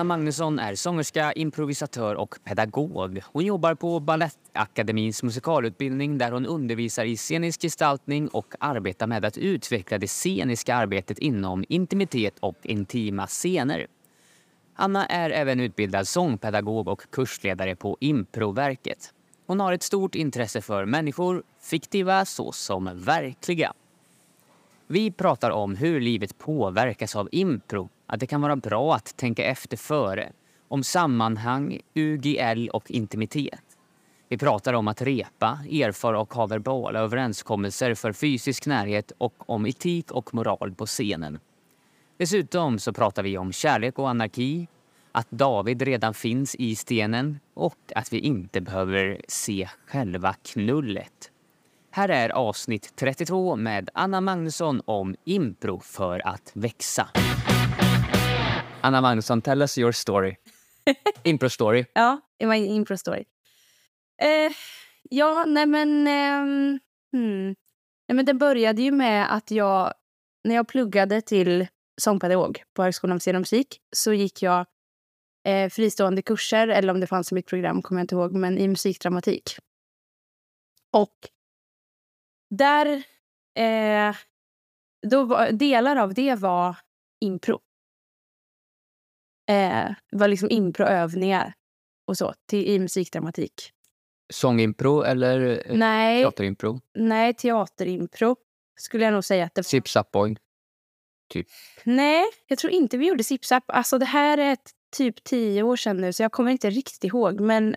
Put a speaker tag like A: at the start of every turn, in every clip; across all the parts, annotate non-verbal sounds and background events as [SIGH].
A: Anna Magnusson är sångerska, improvisatör och pedagog. Hon jobbar på Balettakademins musikalutbildning där hon undervisar i scenisk gestaltning och arbetar med att utveckla det sceniska arbetet inom intimitet och intima scener. Anna är även utbildad sångpedagog och kursledare på Improverket. Hon har ett stort intresse för människor, fiktiva såsom verkliga. Vi pratar om hur livet påverkas av impro, att det kan vara bra att tänka efter före, om sammanhang, UGL och intimitet. Vi pratar om att repa, erfara och ha verbala överenskommelser för fysisk närhet och om etik och moral på scenen. Dessutom så pratar vi om kärlek och anarki, att David redan finns i stenen och att vi inte behöver se själva knullet. Här är avsnitt 32 med Anna Magnusson om impro för att växa. Anna Magnusson, tell us your story. [LAUGHS] Impro-story.
B: ja, en impro-story. Eh, ja, nej men... Eh, hmm. nej men... Det började ju med att jag... När jag pluggade till sångpedagog på Högskolan för scen och musik så gick jag eh, fristående kurser, eller om det fanns i mitt program, kommer jag inte ihåg, men i musikdramatik. Och där... Eh, då var, delar av det var impro. Eh, var liksom improövningar och så till, i musikdramatik.
A: Sångimpro eller eh,
B: nej,
A: teaterimpro?
B: Nej, teaterimpro skulle jag nog säga att det var.
A: Zip Zap Boing? Typ.
B: Nej, jag tror inte vi gjorde Zip Zap. Alltså det här är ett, typ tio år sedan nu så jag kommer inte riktigt ihåg. Men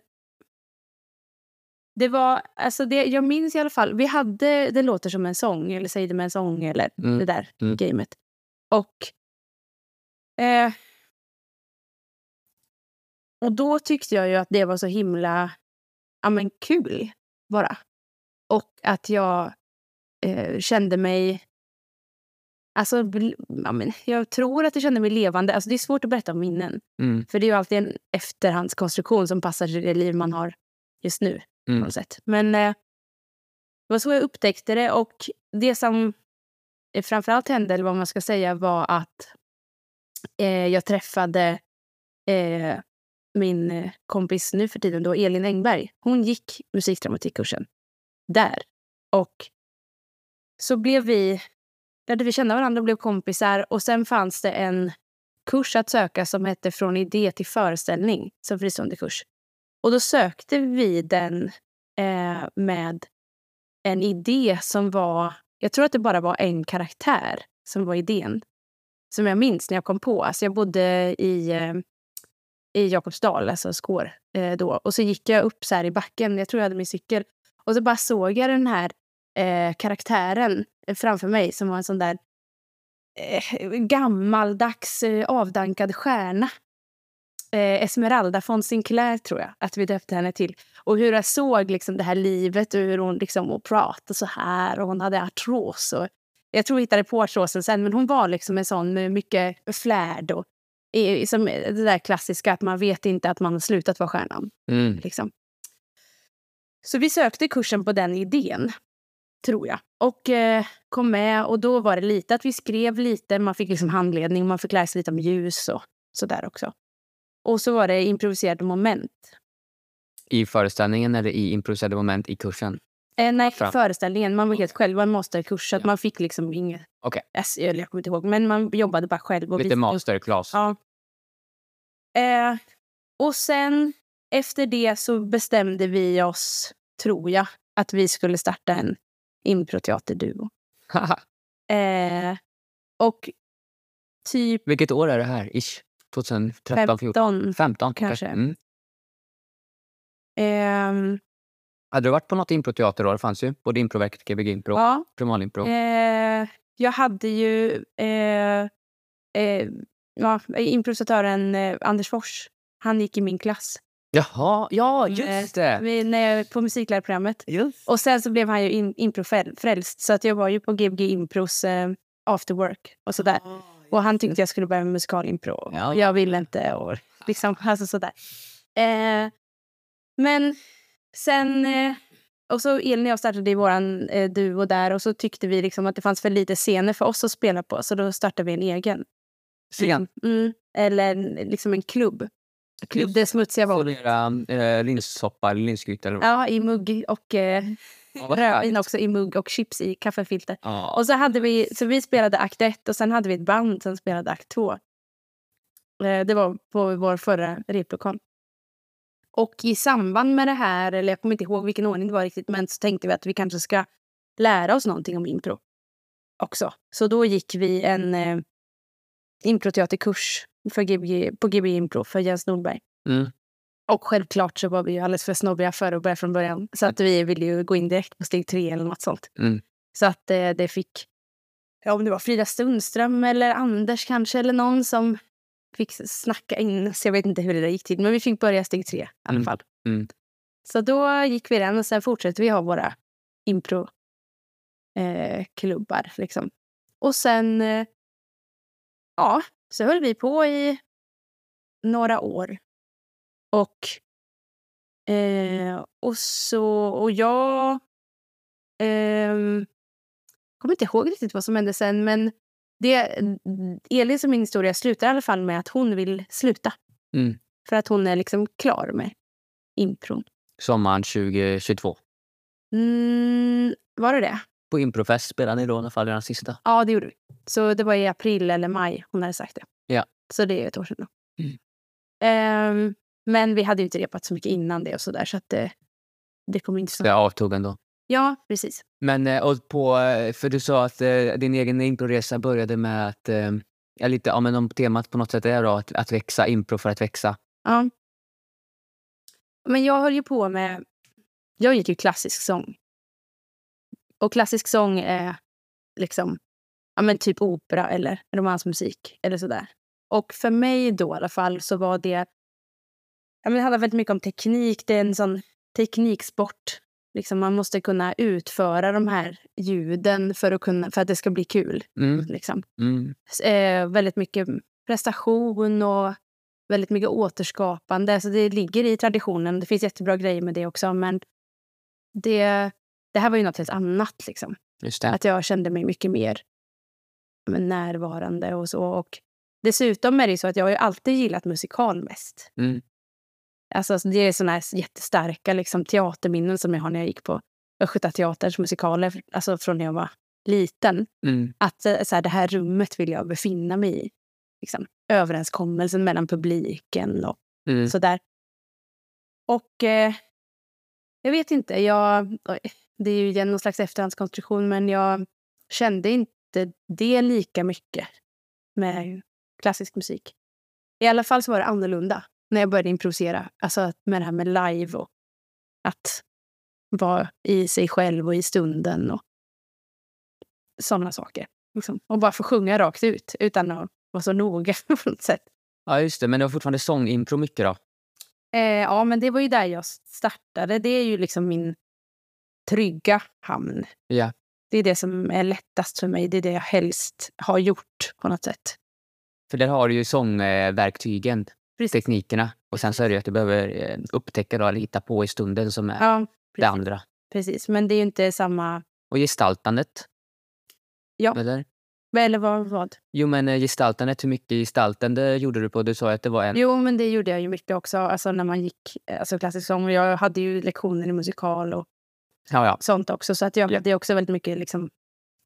B: det var, alltså det, jag minns i alla fall, vi hade Det låter som en sång, eller Säg det med en sång, eller mm. det där mm. gamet. Och, eh, och då tyckte jag ju att det var så himla ja, men kul bara. Och att jag eh, kände mig... Alltså, ja, men jag tror att jag kände mig levande. Alltså, det är svårt att berätta om minnen. Mm. För det är ju alltid en efterhandskonstruktion som passar till det liv man har just nu. Mm. På något sätt. Men eh, det var så jag upptäckte det. Och det som framförallt hände, eller vad man ska säga, var att eh, jag träffade eh, min eh, kompis nu för tiden, då, Elin Engberg. Hon gick musikdramatikkursen där. Och så blev vi, lärde vi känna varandra och blev kompisar. Och sen fanns det en kurs att söka som hette Från idé till föreställning som fristående kurs. Och då sökte vi den eh, med en idé som var... Jag tror att det bara var en karaktär som var idén. Som jag minns när jag kom på. Alltså jag bodde i, eh, i Jakobsdal, alltså Skår, eh, då. Och så gick jag upp så i backen. Jag tror jag hade min cykel. Och så bara såg jag den här eh, karaktären eh, framför mig som var en sån där eh, gammaldags eh, avdankad stjärna eh, Esmeralda von Sinclair, tror jag att vi döpte henne till. Och hur jag såg liksom, det här livet och hur hon liksom, hon pratade så här. Och hon hade artros. Och, jag tror jag hittade på artrosen sen, men hon var liksom en sån med mycket flärd. Och, som det där klassiska att man vet inte att man har slutat vara stjärnan. Mm. Liksom. Så vi sökte kursen på den idén, tror jag. Och eh, kom med. Och då var det lite att vi skrev lite. Man fick liksom handledning, man fick lära sig lite om ljus och sådär också. Och så var det improviserade moment.
A: I föreställningen eller i improviserade moment i kursen?
B: Eh, nej, Fram. föreställningen. Man var helt själv. Man masterkurs. Så ja. man fick liksom inget... Okay. Jag kommer inte ihåg. Men man jobbade bara själv.
A: Och Lite masterclass.
B: Ja. Eh, och sen efter det så bestämde vi oss, tror jag, att vi skulle starta en improteaterduo. [LAUGHS] eh, och typ...
A: Vilket år är det här? Ish? 2013,
B: 15,
A: 15
B: kanske.
A: Mm.
B: Um,
A: Hade du varit på något improteaterår? Det fanns ju både Improverket och Gbg Impro.
B: Ja.
A: Primalimpro.
B: Eh, jag hade ju eh, eh, ja, improvisatören eh, Anders Fors. Han gick i min klass.
A: Jaha, ja just eh,
B: det! när jag, på musiklärarprogrammet.
A: Just.
B: Och sen så blev han ju in, improfrälst. Så att jag var ju på Gbg Impros eh, after work och sådär. Oh. Och han tyckte jag skulle börja med musikalimpro. Ja. Jag ville inte. Och liksom, alltså sådär. Eh, men sen... Eh, och så Elin och jag startade i vår eh, duo där och så tyckte vi liksom att det fanns för lite scener för oss att spela på. Så då startade vi en egen.
A: Scen.
B: Mm, eller en- liksom en klubb. klubb det smutsiga var
A: Servera eh, linssoppa eller linsgryta eller?
B: Ja, i mugg och eh, [LAUGHS]
A: Ja,
B: rödvin också i mugg och chips i kaffefilter.
A: Ja.
B: Och så hade vi, så vi spelade akt ett och sen hade vi ett band som spelade akt två. Eh, det var på vår förra replokal. Och i samband med det här, eller jag kommer inte ihåg vilken ordning det var riktigt, men så tänkte vi att vi kanske ska lära oss någonting om impro också. Så då gick vi en eh, improteaterkurs för GB, på GB Impro för Jens Nordberg.
A: Mm.
B: Och självklart så var vi ju alldeles för snobbiga för att börja från början. Så att vi ville ju gå in direkt på steg tre eller något sånt.
A: Mm.
B: Så att eh, det fick, ja om det var Frida Sundström eller Anders kanske eller någon som fick snacka in. Så jag vet inte hur det där gick till. Men vi fick börja steg tre i alla
A: Mm.
B: fall.
A: Mm.
B: Så då gick vi den och sen fortsatte vi ha våra impro eh, klubbar liksom. Och sen, eh, ja, så höll vi på i några år. Och, eh, och så, och jag ehm, kommer inte ihåg riktigt vad som hände sen, men det, Elis och min historia slutar i alla fall med att hon vill sluta.
A: Mm.
B: För att hon är liksom klar med impron.
A: Sommaren 2022.
B: Mm, var det det?
A: På Improfest spelade ni då i alla fall den sista.
B: Ja, det gjorde vi. Så det var i april eller maj hon hade sagt det.
A: Ja.
B: Så det är ett år sedan. Då.
A: Mm.
B: Ehm, men vi hade ju inte repat så mycket innan det och så där så att det, det kommer inte så.
A: Det avtog ändå.
B: Ja, precis.
A: Men eh, och på, eh, för du sa att eh, din egen improresa började med att, ja, lite, ja men om temat på något sätt är då att, att växa, impro för att växa.
B: Ja. Men jag höll ju på med... Jag gick ju klassisk sång. Och klassisk sång är liksom ja, men typ opera eller romansmusik eller sådär. Och för mig då i alla fall så var det... Ja, men det handlar väldigt mycket om teknik. Det är en sån tekniksport. Liksom man måste kunna utföra de här ljuden för att, kunna, för att det ska bli kul.
A: Mm.
B: Liksom
A: Mm.
B: eh, väldigt mycket prestation och väldigt mycket återskapande. Så det ligger i traditionen. Det finns jättebra grejer med det också. Men det, det här var ju något helt annat. Liksom. Att jag kände mig mycket mer närvarande och så. Och dessutom är det så att jag har alltid gillat musikal mest.
A: Mm.
B: Alltså, det är såna här jättestarka liksom, teaterminnen som jag har när jag gick på Östgötateaterns musikaler. Alltså från när jag var liten
A: Mm.
B: att eh, så här, det här rummet vill jag befinna mig i. Liksom, överenskommelsen mellan publiken och
A: Mm.
B: sådär. Och eh, jag vet inte, jag, det är ju någon slags efterhandskonstruktion men jag kände inte det lika mycket med klassisk musik. I alla fall så var det annorlunda när jag började improvisera. Alltså med det här med live och att vara i sig själv och i stunden och sådana saker. Liksom. Och bara få sjunga rakt ut utan att vara så noga [LAUGHS] på något sätt.
A: Ja, just det. Men det var fortfarande sångimpro mycket då?
B: Eh, ja, men det var ju där jag startade. Det är ju liksom min trygga hamn.
A: Ja.
B: Det är det som är lättast för mig. Det är det jag helst har gjort på något sätt.
A: För där har du ju sångverktygen. Teknikerna. Och sen så är det ju att du behöver eh, upptäcka då, eller hitta på i stunden som är
B: Ja,
A: det andra.
B: precis. Men det är ju inte samma...
A: Och gestaltandet.
B: Ja.
A: Eller?
B: Eller vad? vad?
A: Jo men eh, gestaltandet, hur mycket gestaltande gjorde du på? Du sa att det var en...
B: Jo, men det gjorde jag ju mycket också. Alltså när man gick alltså klassisk sång. Jag hade ju lektioner i musikal och
A: Ja, ja.
B: sånt också. Så att jag
A: Ja.
B: hade också väldigt mycket liksom,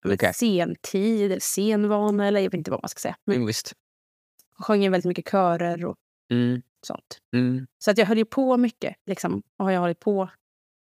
A: Okej.
B: sentid, eller scenvana eller jag vet inte vad man ska säga. Men
A: Mm, visst.
B: jag sjöng ju väldigt mycket körer och
A: Mm.
B: sånt.
A: Mm.
B: Så att jag höll ju på mycket. Liksom, och har jag hållit på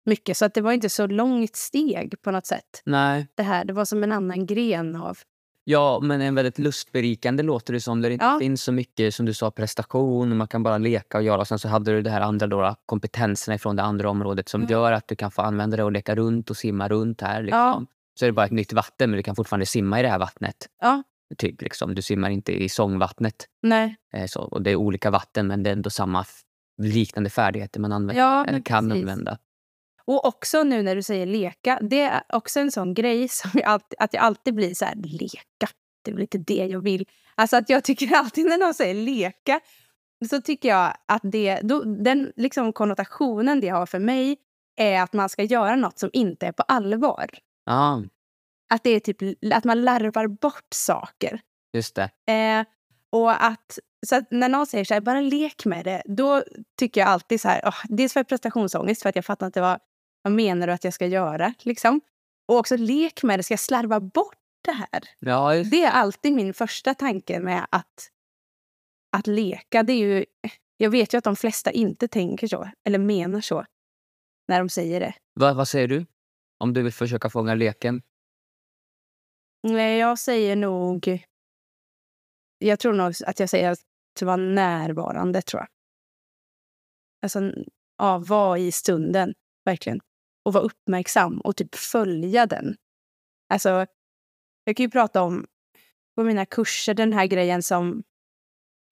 B: mycket. Så att det var inte så långt steg på något sätt.
A: Nej.
B: Det här, det var som en annan gren av...
A: Ja, men en väldigt lustberikande låter det som. Där det inte
B: Ja.
A: finns så mycket som du sa prestation. och Man kan bara leka och göra. Och sen så hade du det här andra då, kompetenserna från det andra området som
B: Mm.
A: gör att du kan få använda det och leka runt och simma runt här. Liksom.
B: Ja.
A: Så är det bara ett nytt vatten men du kan fortfarande simma i det här vattnet.
B: Ja,
A: Typ, liksom. Du simmar inte i sångvattnet.
B: nej.
A: Eh, så, och det är olika vatten men det är ändå samma liknande färdigheter man använder.
B: Ja,
A: eller kan
B: precis.
A: använda.
B: Och också nu när du säger leka. Det är också en sån grej [LAUGHS] som jag alltid, att jag alltid blir så här, leka. Det är väl inte det jag vill. Alltså att jag tycker [LAUGHS] alltid när någon säger leka så tycker jag att det, då, den liksom konnotationen det har för mig är att man ska göra något som inte är på allvar.
A: Ja,
B: Att det är typ att man larvar bort saker.
A: just det.
B: Eh, Och att, så att när någon säger så här, bara lek med det, då tycker jag alltid så här, oh, dels för prestationsångest för att jag fattar inte vad, vad menar du att jag ska göra liksom. Och också lek med det, ska jag slarva bort det här?
A: Ja, just-
B: Det är alltid min första tanke med att, att leka. Det är ju, jag vet ju att de flesta inte tänker så, eller menar så, när de säger det.
A: vad, vad säger du? Om du vill försöka fånga leken?
B: Nej, jag säger nog... Jag tror nog att jag säger att vara närvarande, tror jag. Alltså, ja, vara i stunden, verkligen. Och vara uppmärksam och typ följa den. Alltså, jag kan ju prata om på mina kurser den här grejen som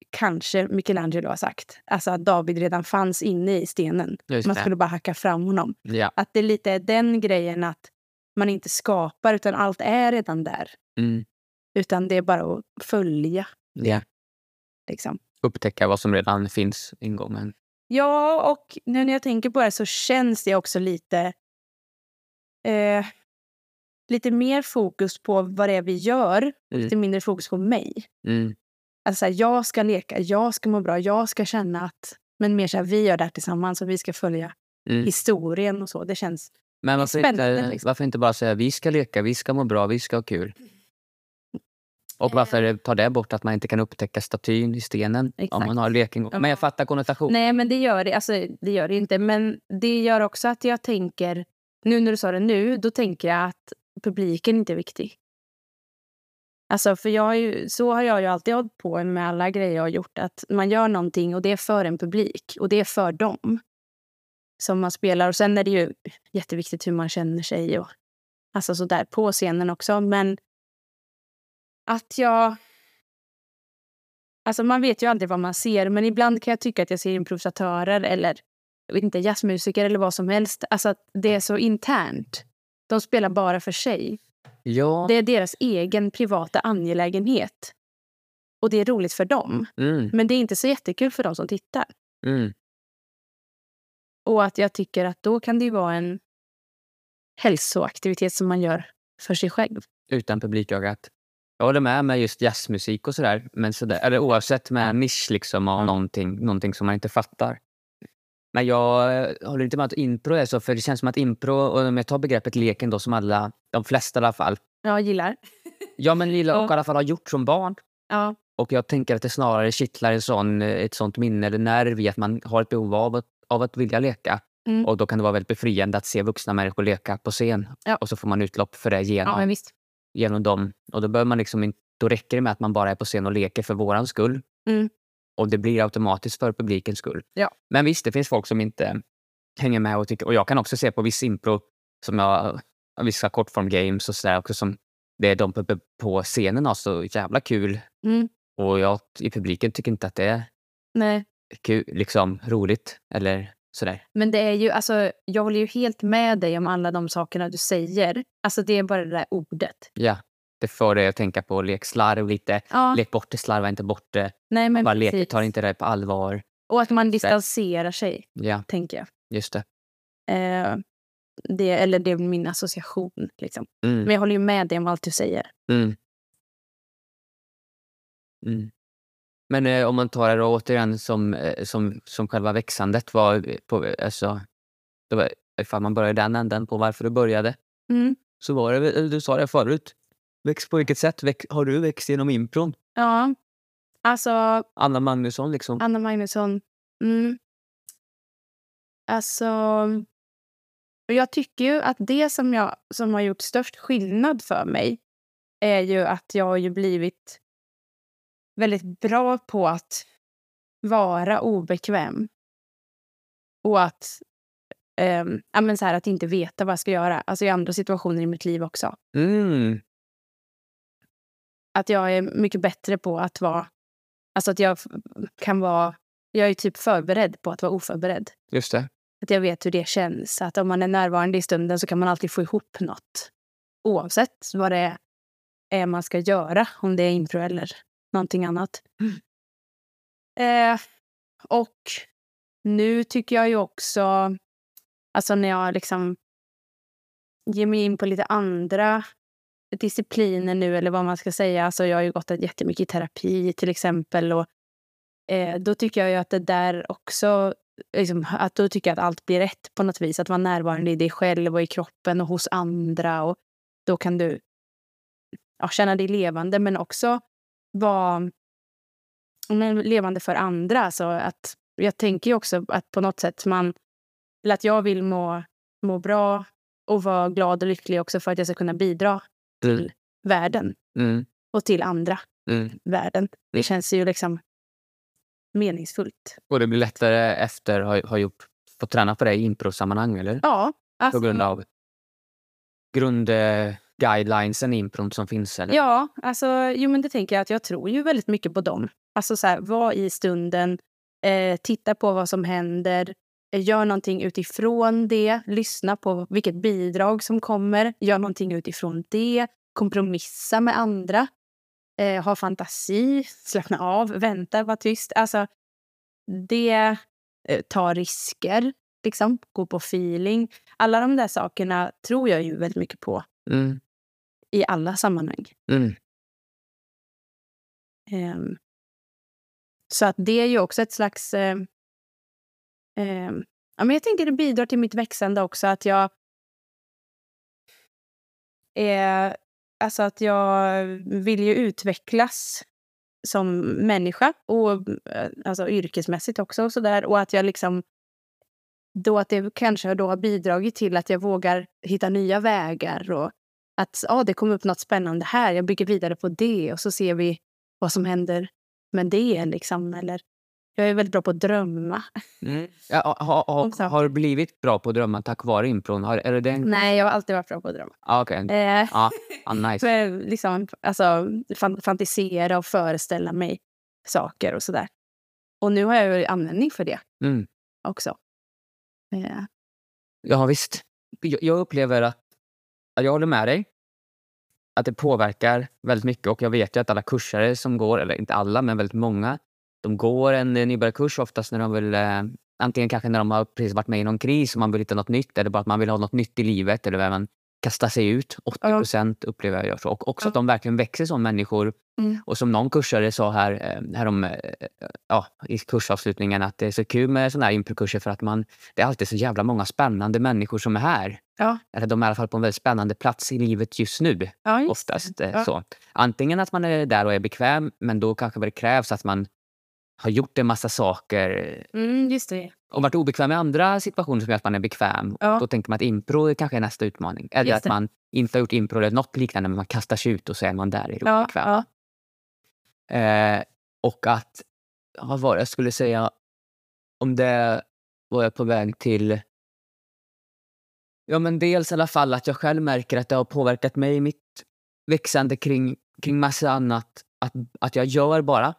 B: kanske Michelangelo har sagt. Alltså att David redan fanns inne i stenen. Man skulle bara hacka fram honom.
A: Ja.
B: Att det lite är den grejen att man inte skapar utan allt är redan där.
A: Mm.
B: Utan det är bara att följa.
A: ja.
B: Liksom.
A: Upptäcka vad som redan finns ingången.
B: Ja, och nu när jag tänker på det så känns det också lite... Eh, lite mer fokus på vad det är vi gör.
A: Mm.
B: Lite mindre fokus på mig.
A: Mm.
B: Alltså, så här, jag ska leka, jag ska må bra, jag ska känna att... Men mer så här, vi gör det här tillsammans och vi ska följa
A: Mm.
B: historien och så. Det känns...
A: Men varför inte,
B: liksom.
A: varför inte bara säga vi ska leka, vi ska må bra, vi ska ha kul? Och varför tar det bort att man inte kan upptäcka statyn i stenen om
B: Exakt.
A: man har leken? Men jag fattar konnotation.
B: Nej, men det gör det. Alltså, det gör det inte. Men det gör också att jag tänker... Nu när du sa det nu, då tänker jag att publiken inte är viktig. Alltså, för jag har ju, så har jag ju alltid hållit på med alla grejer jag har gjort. Att man gör någonting och det är för en publik och det är för dem som man spelar. Och sen är det ju jätteviktigt hur man känner sig och alltså så där på scenen också. Men att jag... Alltså man vet ju aldrig vad man ser, men ibland kan jag tycka att jag ser improvisatörer eller inte, jazzmusiker eller vad som helst. Alltså att det är så internt. De spelar bara för sig.
A: Ja.
B: Det är deras egen privata angelägenhet. Och det är roligt för dem.
A: Mm.
B: Men det är inte så jättekul för de som tittar.
A: Mm.
B: Och att jag tycker att då kan det ju vara en hälsoaktivitet som man gör för sig själv.
A: Utan publikögat. Jag håller med med just jazzmusik och sådär. Men sådär eller oavsett med nisch liksom av någonting, någonting som man inte fattar. Men jag eh, håller inte med att impro är så, för det känns som att impro, och om jag tar begreppet leken då som alla, de flesta i alla fall,
B: Jag gillar.
A: ja men gillar och
B: Ja.
A: i alla fall har gjort som barn.
B: Ja.
A: Och jag tänker att det snarare kittlar en sån, eh, ett sånt minne eller nerv i att man har ett behov av att, av att vilja leka.
B: Mm.
A: Och då kan det vara väldigt befriande att se vuxna människor leka på scen.
B: Ja.
A: Och så får man utlopp för det genom,
B: ja,
A: genom dem. Och då, man liksom då räcker det med att man bara är på scen och leker för våran skull.
B: Mm.
A: Och det blir automatiskt för publikens skull.
B: Ja.
A: Men visst, det finns folk som inte hänger med och tycker... Och jag kan också se på viss impro, som jag, vissa kortform games och sådär också som det är de på, på scenen har så jävla kul.
B: Mm.
A: Och jag i publiken tycker inte att det är
B: Nej.
A: Kul, liksom roligt eller sådär.
B: Men det är ju, alltså, jag håller ju helt med dig om alla de sakerna du säger. Alltså det är bara det där ordet.
A: Ja, det får dig att tänka på lek slarv lite.
B: Ja,
A: Lek bort det, slarva inte bort det.
B: nej men
A: Bara lek,
B: precis.
A: tar inte det på allvar.
B: Och att man distanserar sig,
A: Ja,
B: tänker jag.
A: just det.
B: Eh, det, eller det är min association. Liksom.
A: Mm.
B: Men jag håller ju med dig om allt du säger.
A: Mm. Mm. Men eh, om man tar det då återigen som, eh, som, som själva växandet var på, alltså, det var, ifall man börjar i den änden på varför du började,
B: Mm.
A: så var det, väl- du sa det förut, växt på vilket sätt väx, har du växt genom impron?
B: Ja, alltså
A: Anna Magnusson liksom.
B: Anna Magnusson. Mm. Alltså... Jag tycker ju att det som, jag, som har gjort störst skillnad för mig är ju att jag har ju blivit väldigt bra på att vara obekväm. Och att, ja, men så här, att inte veta vad jag ska göra. Alltså i andra situationer i mitt liv också.
A: Mm.
B: Att jag är mycket bättre på att vara... Alltså att jag kan vara... Jag är typ förberedd på att vara oförberedd.
A: Just det.
B: Att jag vet hur det känns. Att om man är närvarande i stunden så kan man alltid få ihop något. Oavsett vad det är man ska göra. Om det är impro eller någonting annat. Eh, och nu tycker jag ju också... Alltså när jag liksom ger mig in på lite andra discipliner nu eller vad man ska säga. Alltså jag har ju gått jättemycket i terapi till exempel. Och, eh, då tycker jag ju att det där också, liksom, att då tycker jag att allt blir rätt på något vis. Att vara närvarande i dig själv och i kroppen och hos andra. Och då kan du ja, känna dig levande men också vara men, levande för andra. Alltså att, jag tänker ju också att på något sätt man, eller att jag vill må, må bra och vara glad och lycklig också för att jag ska kunna bidra till
A: Mm.
B: världen
A: Mm.
B: och till andra
A: Mm.
B: världen. Det känns ju liksom meningsfullt.
A: Och det blir lättare efter att ha, ha gjort, fått träna på det i improsammanhang, eller?
B: Ja, alltså,
A: På grund av grundguidelinesen i impron som finns, eller?
B: Ja, alltså, jo, men det tänker jag att jag tror ju väldigt mycket på dem. Alltså så här, var i stunden, eh, titta på vad som händer, eh, gör någonting utifrån det, lyssna på vilket bidrag som kommer, gör någonting utifrån det, kompromissa med andra, eh, ha fantasi, slappna av, vänta, var tyst. Alltså, det eh, tar risker, liksom, gå på feeling. Alla de där sakerna tror jag ju väldigt mycket på
A: Mm.
B: I alla sammanhang.
A: Mm.
B: Ehm, så att det är ju också ett slags... Ja, men jag tänker det bidrar till mitt växande också. Att jag... Eh, alltså att jag vill ju utvecklas som människa och eh, alltså yrkesmässigt också. Och, så där, och att jag liksom... Då att det kanske då har bidragit till att jag vågar hitta nya vägar. Och att ah, det kommer upp något spännande här, jag bygger vidare på det och så ser vi vad som händer med det. Liksom. Eller, jag är väldigt bra på att drömma.
A: Mm. Ja, ha, ha, har du blivit bra på att drömma tack vare impron? Har, är det den?
B: Nej, jag har alltid varit bra på att drömma.
A: Ah, okej.
B: Eh,
A: Ja, ah, nice.
B: för, liksom, alltså, fan, fantisera och föreställa mig saker och sådär. Och nu har jag ju användning för det
A: Mm.
B: också. Eh,
A: Ja, visst. Jag, jag upplever att jag håller med dig. Att det påverkar väldigt mycket. Och jag vet ju att alla kursare som går, eller inte alla, men väldigt många, de går en nybörjarkurs oftast när de vill, eh, antingen kanske när de har precis varit med i någon kris och man vill hitta något nytt eller bara att man vill ha något nytt i livet eller vad man kastar sig ut. 80 procent upplever jag gör så. Och också att
B: Ja.
A: de verkligen växer som människor.
B: Mm.
A: Och som någon kursare sa här, eh, härom, eh, ja, i kursavslutningen att det är så kul med sådana här improkurser för att man, det är alltid så jävla många spännande människor som är här.
B: ja,
A: Eller de är i alla fall på en väldigt spännande plats i livet just nu.
B: ja, just
A: Oftast. eh. Så. Antingen att man är där och är bekväm, men då kanske det krävs att man har gjort en massa saker
B: Mm, just det.
A: och varit obekväm i andra situationer som gör att man är bekväm.
B: Ja.
A: Då tänker man att impro kanske är nästa utmaning. Eller att man inte har gjort impro eller något liknande, men man kastar sig ut och så är man där i det
B: Ja,
A: obekväma.
B: ja.
A: Eh, och att, vad var det jag skulle säga, om det var jag på väg till... Ja men dels i alla fall att jag själv märker att det har påverkat mig i mitt växande kring, kring massa annat. Att, att jag gör bara.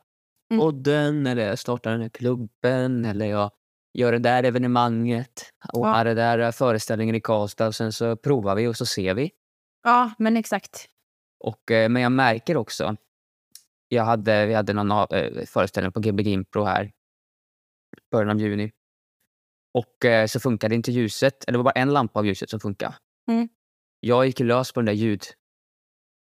A: Podden eller jag startar den här klubben eller jag gör det där evenemanget och
B: Ja.
A: har det där föreställningen i Karlstad och sen så provar vi och så ser vi.
B: ja, men exakt.
A: Och, eh, men jag märker också, jag hade, vi hade någon av- eh, föreställning på Gbg Impro här början av juni. Och eh, så funkade inte ljuset, eller det var bara en lampa av ljuset som funkade.
B: Mm.
A: Jag gick lös på den där ljud,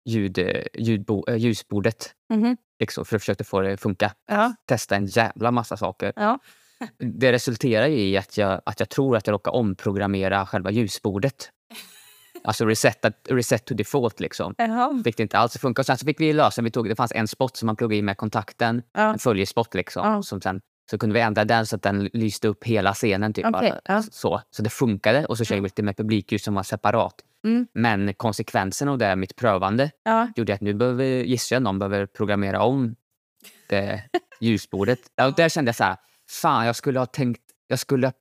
A: ljud, ljudbo, ljusbordet
B: Mhm.
A: Liksom, för att försöka få det att funka.
B: Ja,
A: Testa en jävla massa saker.
B: ja. [LAUGHS]
A: Det resulterar i att jag, att jag tror att jag råkar omprogrammera själva ljusbordet. Alltså reset, reset to default liksom.
B: Jaha.
A: Fick det inte alls att funka. Och sen så fick vi lösa, vi tog, det fanns en spot som man pluggade i med kontakten,
B: Ja.
A: en följespot liksom.
B: Ja.
A: Som sen, så kunde vi ändra den så att den lyste upp hela scenen. Typ, bara.
B: ja.
A: så. så det funkade och så körde vi lite med publikljus som var separat.
B: Mm.
A: Men konsekvensen av det, mitt prövande,
B: Ja.
A: gjorde att nu behöver, gissar jag någon behöver programmera om det [LAUGHS] ljusbordet. Och där kände jag så här, fan jag skulle ha tänkt, jag skulle ha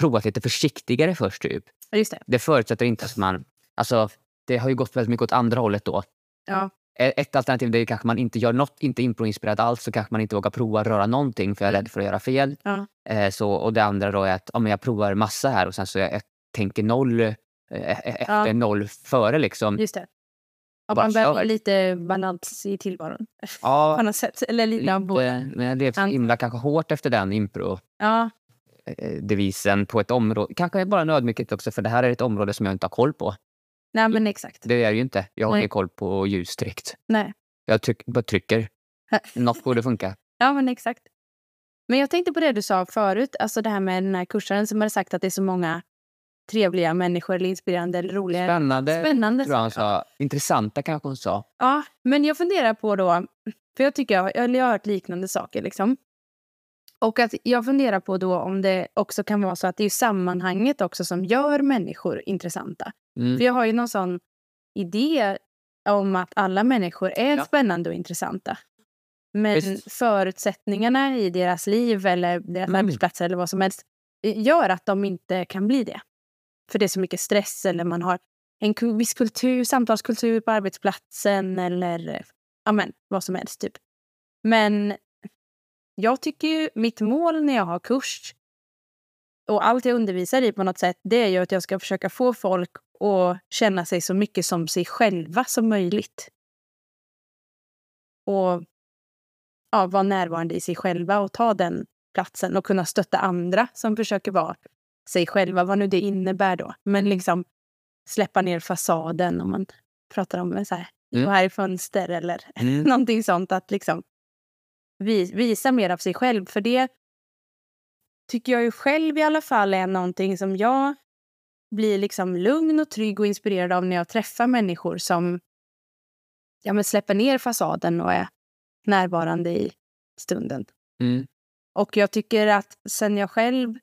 A: provat lite försiktigare först typ.
B: Just det.
A: Det förutsätter inte att man, alltså det har ju gått väldigt mycket åt andra hållet då.
B: Ja.
A: Ett alternativ det är kanske man inte gör något, inte improinspirerat alls, så kanske man inte vågar prova röra någonting för jag är rädd för att göra fel.
B: Ja.
A: Eh, så, och det andra då är att ja, men jag provar massa här och sen så jag, jag tänker noll eh, e- efter
B: Ja.
A: noll före liksom.
B: Just det. Ja, man behöver lite balans i tillvaron. [LAUGHS] På
A: Ja,
B: något sätt. Eller lite av båda.
A: lite, men jag levde så himla kanske hårt efter den impro-devisen
B: Ja,
A: på ett område. Kanske bara en ödmjukhet också, för det här är ett område som jag inte har koll på.
B: Nej, men exakt.
A: Det är ju inte. Jag har ingen koll på ljus direkt.
B: Nej.
A: Jag tryck, bara trycker. Något borde funka. [LAUGHS]
B: Ja, men exakt. Men jag tänkte på det du sa förut, alltså det här med den här kursaren som hade sagt att det är så många trevliga människor eller inspirerande eller roliga.
A: Spännande,
B: Spännande.
A: tror jag han
B: sa.
A: Intressanta kanske hon sa.
B: Ja, men jag funderar på då, för jag tycker jag, jag har hört liknande saker liksom. Och att jag funderar på då om det också kan vara så att det är sammanhanget också som gör människor intressanta.
A: Mm.
B: För jag har ju någon sån idé om att alla människor är
A: Ja.
B: spännande och intressanta. Men
A: Visst.
B: förutsättningarna i deras liv eller deras
A: Mm.
B: arbetsplatser eller vad som helst eh, gör att de inte kan bli det. För det är så mycket stress eller man har en viss kultur, samtalskultur på arbetsplatsen eller eh, ja, men, vad som helst. typ. Men jag tycker ju mitt mål när jag har kurs och allt jag undervisar i på något sätt, det är ju att jag ska försöka få folk att känna sig så mycket som sig själva som möjligt. Och ja, vara närvarande i sig själva och ta den platsen och kunna stötta andra som försöker vara sig själva, vad nu det innebär då. Men liksom släppa ner fasaden om man pratar om så här,
A: Mm.
B: gå här i fönster eller
A: Mm. [LAUGHS]
B: någonting sånt. Att liksom visa mer av sig själv. För det tycker jag ju själv i alla fall är någonting som jag blir liksom lugn och trygg och inspirerad av när jag träffar människor som ja, men släpper ner fasaden och är närvarande i stunden.
A: Mm.
B: Och jag tycker att sen jag själv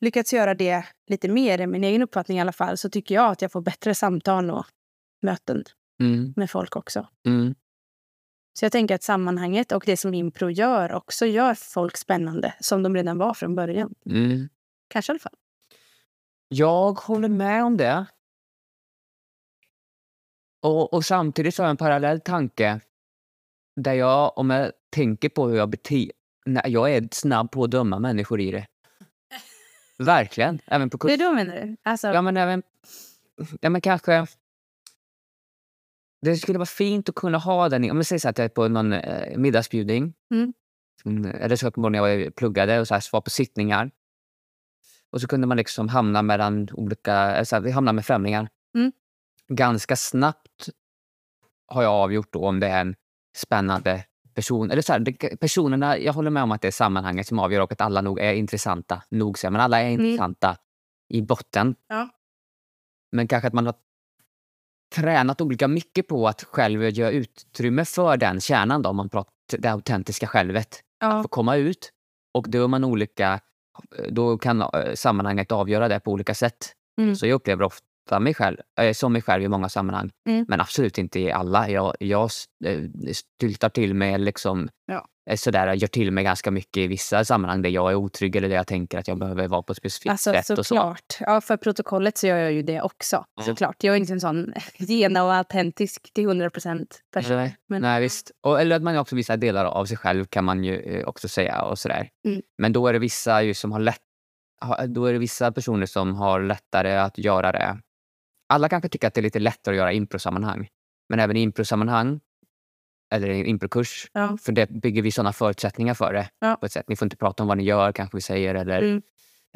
B: lyckats göra det lite mer, i min egen uppfattning i alla fall, så tycker jag att jag får bättre samtal och möten
A: Mm.
B: med folk också.
A: Mm.
B: Så jag tänker att sammanhanget och det som impro gör också gör folk spännande, som de redan var från början.
A: Mm.
B: Kanske i alla fall.
A: Jag håller med om det. Och, och samtidigt så har jag en parallell tanke. Där jag, om jag tänker på hur jag beter Nej, jag är snabb på att döma människor i det. [LAUGHS] Verkligen. Även på
B: Det är
A: kurs.
B: då menar du? Alltså,
A: Ja, men även... Ja, men kanske... Det skulle vara fint att kunna ha den... Om jag säger så att jag är på någon eh, middagsbjudning.
B: Mm.
A: Mm, Eller så på när jag pluggade och så här, var på sittningar. Och så kunde man liksom hamna mellan olika... eh, Så här, vi hamnar med främlingar.
B: Mm.
A: Ganska snabbt har jag avgjort om det är en spännande person. Eller så här, det, personerna, jag håller med om att det är sammanhanget som avgör och att alla nog är intressanta. Nog säger men alla är intressanta i botten.
B: Ja.
A: Men kanske att man har tränat olika mycket på att själv göra utrymme för den kärnan då, om man pratar det autentiska självet.
B: ja,
A: Få komma ut. Och då är man olika, då kan eh, sammanhanget avgöra det på olika sätt.
B: Mm.
A: Så jag upplever ofta mig själv, äh, som mig själv i många sammanhang.
B: Mm.
A: Men absolut inte i alla. Jag, jag eh, styltar till mig, liksom,
B: Ja.
A: eh, sådär, gör till mig ganska mycket i vissa sammanhang där jag är otrygg eller där jag tänker att jag behöver vara på ett specifikt
B: alltså
A: sätt. Och så.
B: såklart. Ja, för protokollet så gör jag ju det också.
A: Mm.
B: Såklart. Jag är inte en sån [LAUGHS] gena och autentisk till 100 procent person.
A: Nej,
B: Men-
A: nej visst. Och, eller att man också vissa delar av sig själv kan man ju eh, också säga och sådär.
B: Mm.
A: Men då är det vissa ju som har lätt, då är det vissa personer som har lättare att göra det. Alla kanske tycker att det är lite lättare att göra improsammanhang. Men även i improsammanhang, eller en improkurs,
B: Ja.
A: för det bygger vi sådana förutsättningar för det.
B: Ja.
A: På ett sätt. Ni får inte prata om vad ni gör kanske vi säger eller
B: Mm.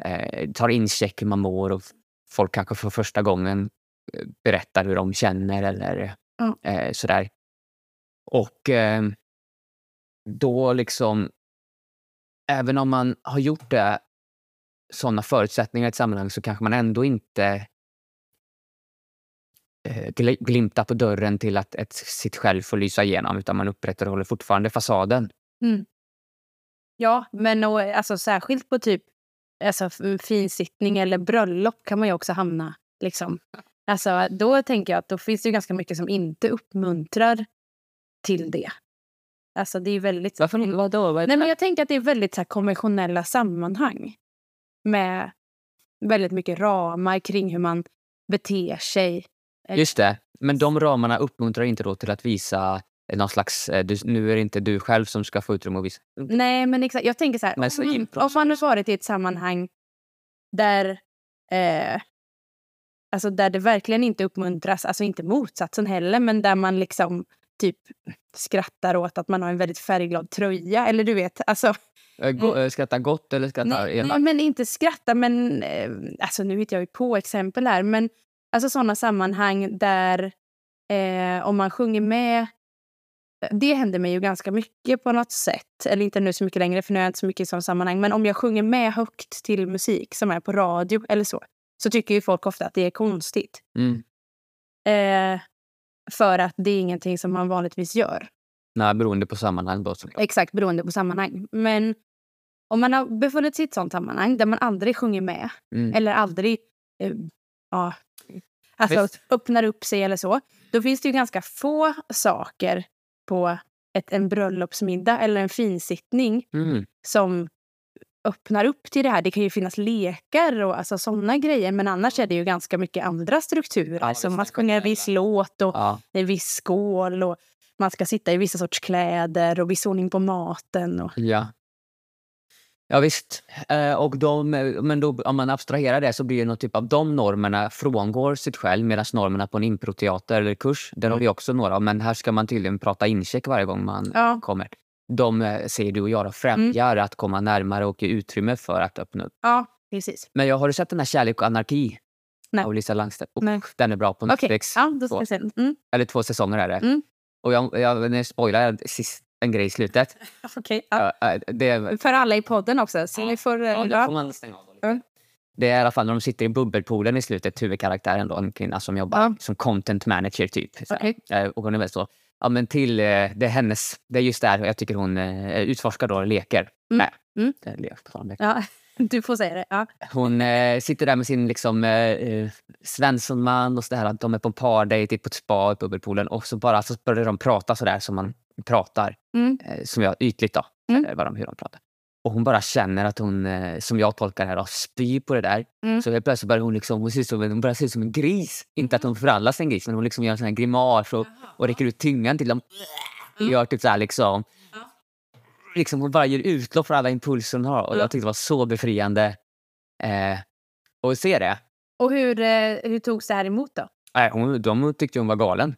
A: eh, tar incheck hur man mår och folk kanske för första gången eh, berättar hur de känner eller
B: Ja.
A: eh, sådär. Och eh, då liksom, även om man har gjort det, sådana förutsättningar i ett sammanhang så kanske man ändå inte gl- glimtar på dörren till att ett, sitt själv får lysa igenom utan man upprätthåller fortfarande fasaden.
B: Ja, men och, alltså, särskilt på typ alltså, finsittning eller bröllop kan man ju också hamna. Liksom. Alltså, då tänker jag att då finns det ju ganska mycket som inte uppmuntrar till det. Alltså det är väldigt...
A: Varför, vadå? Vad
B: Nej, men jag tänker att det är väldigt så här, konventionella sammanhang. Med väldigt mycket ramar kring hur man beter sig.
A: Just det. Men de ramarna uppmuntrar inte då till att visa eh, någon slags... eh, Du, nu är det inte du själv som ska få utrymme att visa.
B: Nej, men exakt. Jag tänker så här.
A: Så
B: om,
A: impro-
B: om man har varit i ett sammanhang där, eh, alltså där det verkligen inte uppmuntras, alltså inte motsatsen heller, men där man liksom typ skrattar åt att man har en väldigt färgglad tröja. Eller du vet, alltså.
A: Eh, Gå, eh, skratta gott eller skratta
B: Nej,
A: elakt?
B: men inte skratta, men alltså nu hittar jag ju på exempel här, men Alltså sådana sammanhang där eh, om man sjunger med det händer mig ju ganska mycket på något sätt. Eller inte nu så mycket längre, för nu är jag inte så mycket i sådana sammanhang. Men om jag sjunger med högt till musik som är på radio eller så, så tycker ju folk ofta att det är konstigt.
A: Mm.
B: Eh, för att det är ingenting som man vanligtvis gör.
A: Nej, beroende på sammanhang då såklart.
B: Exakt, beroende på sammanhang. Men om man har befunnit sig i ett sånt sammanhang där man aldrig sjunger med
A: Mm.
B: eller aldrig eh, ja, alltså,
A: Visst.
B: öppnar upp sig eller så. Då finns det ju ganska få saker på ett, en bröllopsmiddag eller en finsittning
A: Mm.
B: som öppnar upp till det här. Det kan ju finnas lekar och alltså, sådana grejer men annars är det ju ganska mycket andra strukturer.
A: Ja,
B: alltså,
A: visst,
B: man
A: det
B: sjunger en viss låt och
A: Ja.
B: en viss skål och man ska sitta i vissa sorts kläder och viss ordning på maten. Och,
A: Ja. Ja visst. Eh, och de, men då, om man abstraherar det så blir det någon typ av de normerna frångår sitt själv medan normerna på en improteater eller kurs, där har vi också några. Men här ska man tydligen prata incheck varje gång man
B: ja,
A: kommer. De eh, säger du och jag främjar att komma närmare och ge utrymme för att öppna upp.
B: ja, precis.
A: Men jag har du sett den här Kärlek och anarki?
B: Nej.
A: Av Lisa Langstedt. Oh,
B: Nej.
A: Den är bra på Netflix.
B: ja, då ska vi se. Mm.
A: Eller två säsonger är det.
B: Mm.
A: Och jag, jag, nu spoilar jag sist, en grej i slutet. [LAUGHS]
B: Okej, ja.
A: Det,
B: För alla i podden också. Så ni får...
A: Ja, då får man stänga av. Det är i alla fall när de sitter i bubbelpoolen i slutet, huvudkaraktären då, en kvinna som jobbar
B: Ja.
A: som content manager typ.
B: Okej.
A: Eh, Och hon är väl så, ja men till, eh, det är hennes, det är just där jag tycker hon eh, utforskar då leker.
B: Mm.
A: Nej,
B: Mm.
A: lek på tal.
B: Ja, [LAUGHS] du får säga det. Ja.
A: Hon eh, sitter där med sin liksom, eh, Svenssonman och så där, att de är på en pardejt på ett spa i bubbelpoolen och så bara så börjar de prata så där som man pratar.
B: Mm.
A: Eh, som jag, ytligt då,
B: Mm.
A: eh, vad de, hur de pratar. Och hon bara känner att hon, eh, som jag tolkar det här, spyr på det där.
B: Mm.
A: Så helt plötsligt börjar hon, liksom, hon, ser ut som hon börjar se ut som en gris. Inte att hon förvandlas till en gris, men hon liksom gör en sån här grimas och, och räcker ut tungan till dem.
B: Mm.
A: Gör typ så här liksom. liksom. Hon bara ger utlopp för alla impulser hon har. Och jag tyckte det var så befriande eh, att se det.
B: Och hur, eh, hur togs det här emot då?
A: Nej, hon, de tyckte hon var galen.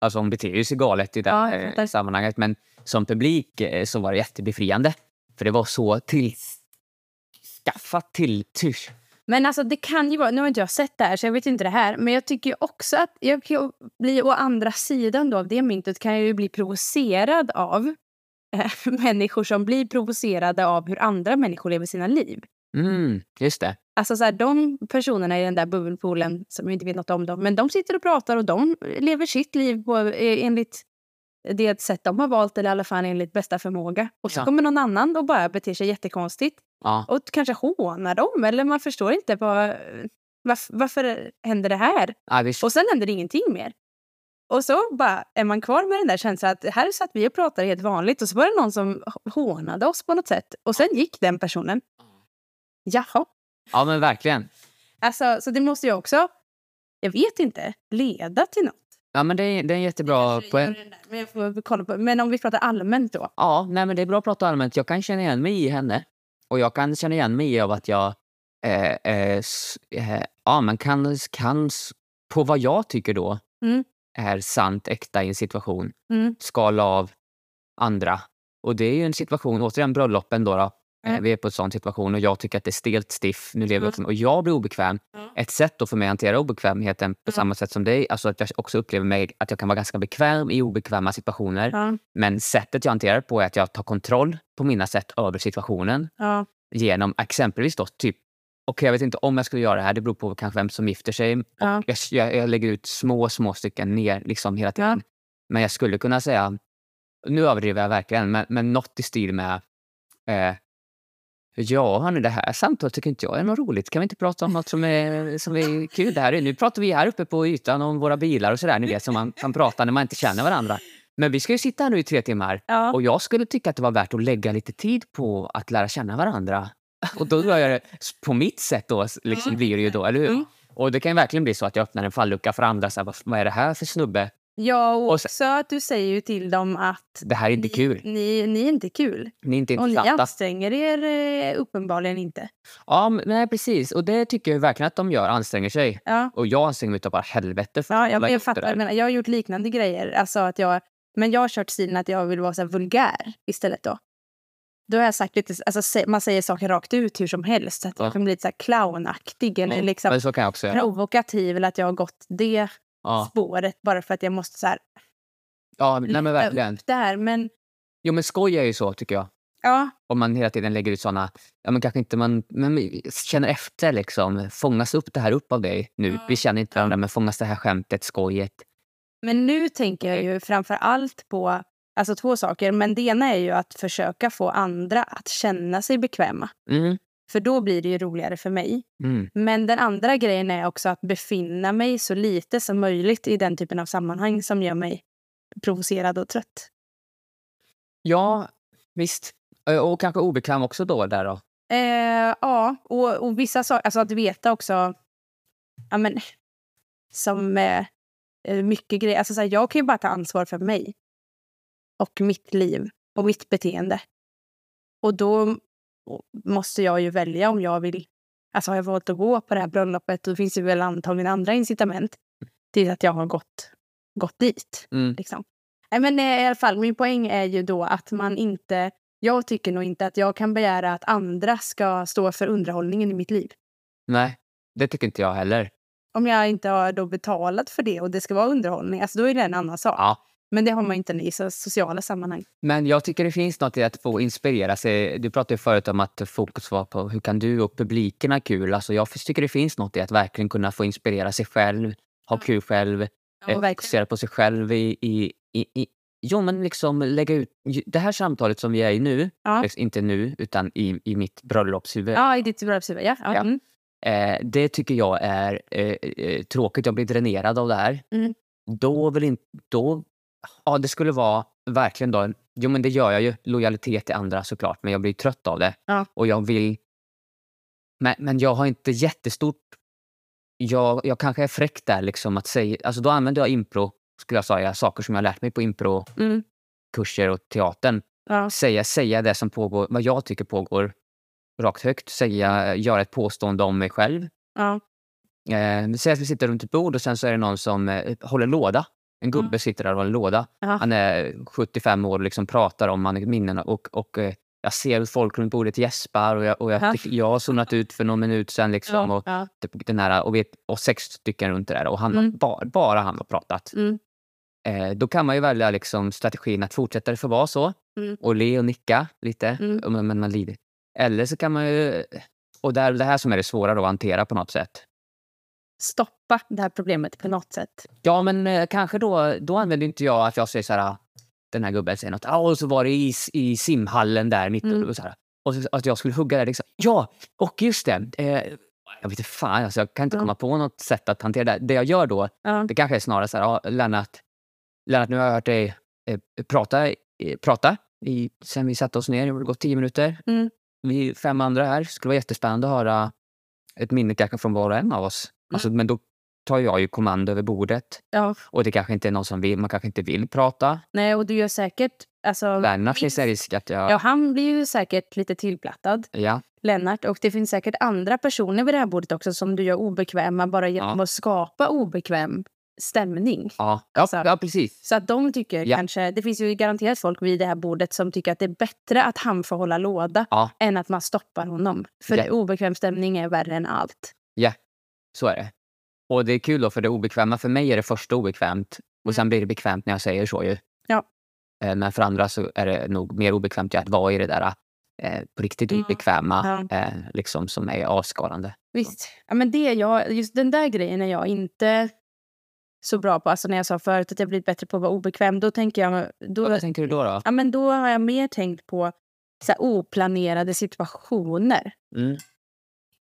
A: Alltså hon beter sig galet i det
B: Ja,
A: sammanhanget. Men som publik eh, så var det jättebefriande. För det var så till skaffat till tysch.
B: Men alltså det kan ju vara, nu har inte jag sett det här så jag vet inte det här, men jag tycker också att jag kan bli å andra sidan då av det myntet kan jag ju bli provocerad av eh, [LAUGHS] människor som blir provocerade av hur andra människor lever sina liv.
A: Mm, just det.
B: Alltså så här, de personerna i den där bubbelpoolen som inte vet något om dem, men de sitter och pratar och de lever sitt liv på, eh, enligt det sätt de har valt eller i alla fall enligt bästa förmåga. Och så
A: Ja.
B: kommer någon annan och bara beter sig jättekonstigt
A: Ja.
B: och kanske hånar dem eller man förstår inte vad, varför, varför händer det här?
A: Ja.
B: Och sen händer det ingenting mer. Och så bara är man kvar med den där känslan att här satt vi och pratade helt vanligt och så var det någon som hånade oss på något sätt och sen gick den personen. Jaha.
A: Ja, men verkligen.
B: Alltså, så det måste ju också, jag vet inte, leda till något.
A: Ja, men det är, det är en jättebra poäng.
B: Men, jag får kolla på, men om vi pratar allmänt då.
A: Ja, nej, men det är bra att prata allmänt. Jag kan känna igen mig i henne. Och jag kan känna igen mig i av att jag eh, eh, eh, ja, man kan, kan på vad jag tycker då
B: Mm.
A: är sant, äkta i en situation,
B: Mm.
A: skala av andra. Och det är ju en situation, återigen bröllopen då. då. Eh,
B: Mm.
A: Vi är på en sån situation och jag tycker att det är stelt stiff. Nu lever jag
B: Mm.
A: och jag blir obekväm.
B: Ja.
A: Ett sätt då för mig att hantera obekvämheten på
B: Mm.
A: samma sätt som dig, alltså att jag också upplever mig att jag kan vara ganska bekväm i obekväma situationer. Men sättet jag hanterar på är att jag tar kontroll på mina sätt över situationen genom exempelvis då typ Okej, jag vet inte om jag skulle göra det här. Det beror på kanske vem som gifter sig. Och
B: Ja.
A: jag, jag, jag lägger ut små, små stycken ner liksom hela tiden.
B: Ja.
A: Men jag skulle kunna säga, nu överdriver jag verkligen, men, men något i stil med eh, Ja, hörni, det här samtalet tycker inte jag är något roligt. Kan vi inte prata om något som är, som är kul? Det här är, nu pratar vi här uppe på ytan om våra bilar och sådär, ni vet, som man kan prata när man inte känner varandra. Men vi ska ju sitta här nu i tre timmar
B: ja.
A: och jag skulle tycka att det var värt att lägga lite tid på att lära känna varandra. Och då gör jag det på mitt sätt då, liksom blir det ju då, eller hur?
B: Mm.
A: Och det kan verkligen bli så att jag öppnar en fallucka för andra. Så här, vad, vad är det här för snubbe?
B: Ja, och
A: Och sen-
B: också att du säger ju till dem att
A: Det här är inte
B: ni,
A: kul.
B: Ni, ni är inte kul.
A: Ni är inte
B: Och ni
A: intressanta.
B: anstränger er eh, uppenbarligen inte.
A: Ja, men, nej, precis. Och det tycker jag verkligen att de gör, anstränger sig.
B: Ja,
A: Och jag anstränger mig utav bara helvete för
B: ja jag, jag
A: det
B: fattar. Jag, menar, jag har gjort liknande grejer. Alltså att jag, men jag har kört stilen att jag vill vara så vulgär istället då. Då har jag sagt lite, alltså, man säger saker rakt ut hur som helst. Så att
A: Ja.
B: jag kan bli lite så här clownaktig eller
A: Mm,
B: liksom
A: jag
B: provokativ. Eller att jag har gått det
A: Ja,
B: spåret bara för att jag måste så här,
A: ja nej, men verkligen.
B: upp där. Men
A: Jo, men skoj är ju så tycker jag.
B: ja,
A: Om man hela tiden lägger ut såna, ja men kanske inte man, men känner efter liksom. Fångas upp det här upp av dig nu?
B: Ja.
A: Vi känner inte varandra, men fångas det här skämtet, skojet?
B: men nu tänker jag ju framför allt på alltså två saker. Men det ena är ju att försöka få andra att känna sig bekväma.
A: Mm,
B: För då blir det ju roligare för mig.
A: mm,
B: Men den andra grejen är också att befinna mig så lite som möjligt i den typen av sammanhang som gör mig provocerad och trött.
A: Ja, visst. Och kanske obekväm också då där då.
B: Eh, ja, och, och vissa saker, alltså att veta också, ja men, som eh, eh, mycket grejer, alltså så här, jag kan ju bara ta ansvar för mig. Och mitt liv och mitt beteende. Och då måste jag ju välja om jag vill, alltså har jag valt att gå på det här bröllopet, då finns det väl antagligen andra incitament till att jag har gått, gått dit.
A: Mm.
B: Liksom. Nej, men eh, i alla fall, min poäng är ju då att man inte... Jag tycker nog inte att jag kan begära att andra ska stå för underhållningen i mitt liv.
A: Nej, det tycker inte jag heller.
B: Om jag inte har då betalat för det och det ska vara underhållning, alltså då är det en annan sak.
A: Ja.
B: Men det har man inte i så sociala sammanhang.
A: Men jag tycker det finns något i att få inspirera sig. Du pratade förut om att fokus var på hur kan du och publiken ha kul. Alltså jag tycker det finns något i att verkligen kunna få inspirera sig själv, ha kul själv,
B: Ja,
A: eh, fokusera på sig själv i, i, i, i Jo, men liksom lägga ut... Det här samtalet som vi är i nu,
B: Ja.
A: liksom inte nu, utan i, i mitt bröllopshuvud.
B: Ja, i ditt bröllopshuvud. Ja. Ja. Mm.
A: Eh, det tycker jag är eh, eh, tråkigt. Jag blir dränerad av det här.
B: Mm.
A: Då vill inte... Då, ja, det skulle vara verkligen då... Jo, men det gör jag ju. Lojalitet till andra såklart, men jag blir trött av det.
B: Ja.
A: Och jag vill... Men, men jag har inte jättestort... Jag, jag kanske är fräck där liksom att säga... Alltså då använder jag impro, skulle jag säga, saker som jag lärt mig på impro-kurser
B: Mm.
A: och teatern.
B: Ja.
A: Säga, säga det som pågår, vad jag tycker pågår rakt högt. Säga, göra ett påstående om mig själv.
B: Ja.
A: Eh, säg att vi sitter runt ett bord och sen så är det någon som eh, håller låda. En gubbe
B: Mm.
A: sitter där och håller låda.
B: Ja.
A: Han är 75 år och liksom pratar om minnena och, och eh, jag ser hur folk runt bordet gäspar och jag, och jag,
B: Ja.
A: tycker- jag har zonat ut för någon minut sen. Liksom, och,
B: Ja.
A: typ den här, och, vet, och sex stycken runt det där och han,
B: Mm.
A: bara, bara han har pratat.
B: Mm.
A: Eh, då kan man ju välja liksom strategin att fortsätta det vara så
B: Mm.
A: och le och nicka lite.
B: Mm.
A: Men man lider. Eller så kan man ju... Och det är det här som är det svåra då, att hantera på något sätt.
B: Stoppa det här problemet på något sätt.
A: Ja, men eh, kanske då, då använder inte jag att jag säger så här, ah, den här gubben säger något, ah, och så var det i, i simhallen där mitt
B: Mm.
A: och så här. Och så, att jag skulle hugga där. Liksom. Ja, och just det. Eh, jag vet inte fan, alltså, jag kan inte
B: Ja.
A: komma på något sätt att hantera det. Det jag gör då,
B: Ja.
A: det kanske är snarare så här, ah, Lennart, Lennart, nu har jag hört dig eh, prata, eh, prata i, sen vi satte oss ner. Det har gått tio minuter.
B: Mm.
A: Vi fem andra här. Skulle vara jättespännande att höra ett minne kanske från var och en av oss. Alltså, men då tar jag ju kommando över bordet.
B: Ja.
A: Och det kanske inte är någon som vill, man kanske inte vill prata.
B: Nej, och du gör säkert... Alltså,
A: Lennart finns det risk att jag...
B: ja, han blir ju säkert lite tillplattad.
A: Ja.
B: Lennart. Och det finns säkert andra personer vid det här bordet också som du gör obekväma bara genom
A: Ja.
B: att skapa obekväm stämning.
A: Ja. Ja,
B: Alltså-
A: ja, precis.
B: Så att de tycker
A: Ja.
B: kanske... Det finns ju garanterat folk vid det här bordet som tycker att det är bättre att han får hålla låda än att man stoppar honom. För
A: Ja.
B: obekväm stämning är värre än allt.
A: Ja, så är det. Och det är kul då, för det obekväma för mig är det första obekvämt. Och
B: Mm.
A: sen blir det bekvämt när jag säger så ju.
B: Ja.
A: Eh, Men för andra så är det nog mer obekvämt att vara i det där eh, på riktigt
B: Mm.
A: obekväma,
B: Ja.
A: eh, liksom som är avskalande.
B: Visst. Ja, men det jag, just den där grejen är jag inte så bra på. Alltså när jag sa förut att jag blivit bättre på att vara obekväm, då tänker jag... Då,
A: Vad tänker du då? då?
B: ja, men då har jag mer tänkt på så här, oplanerade situationer.
A: Mm.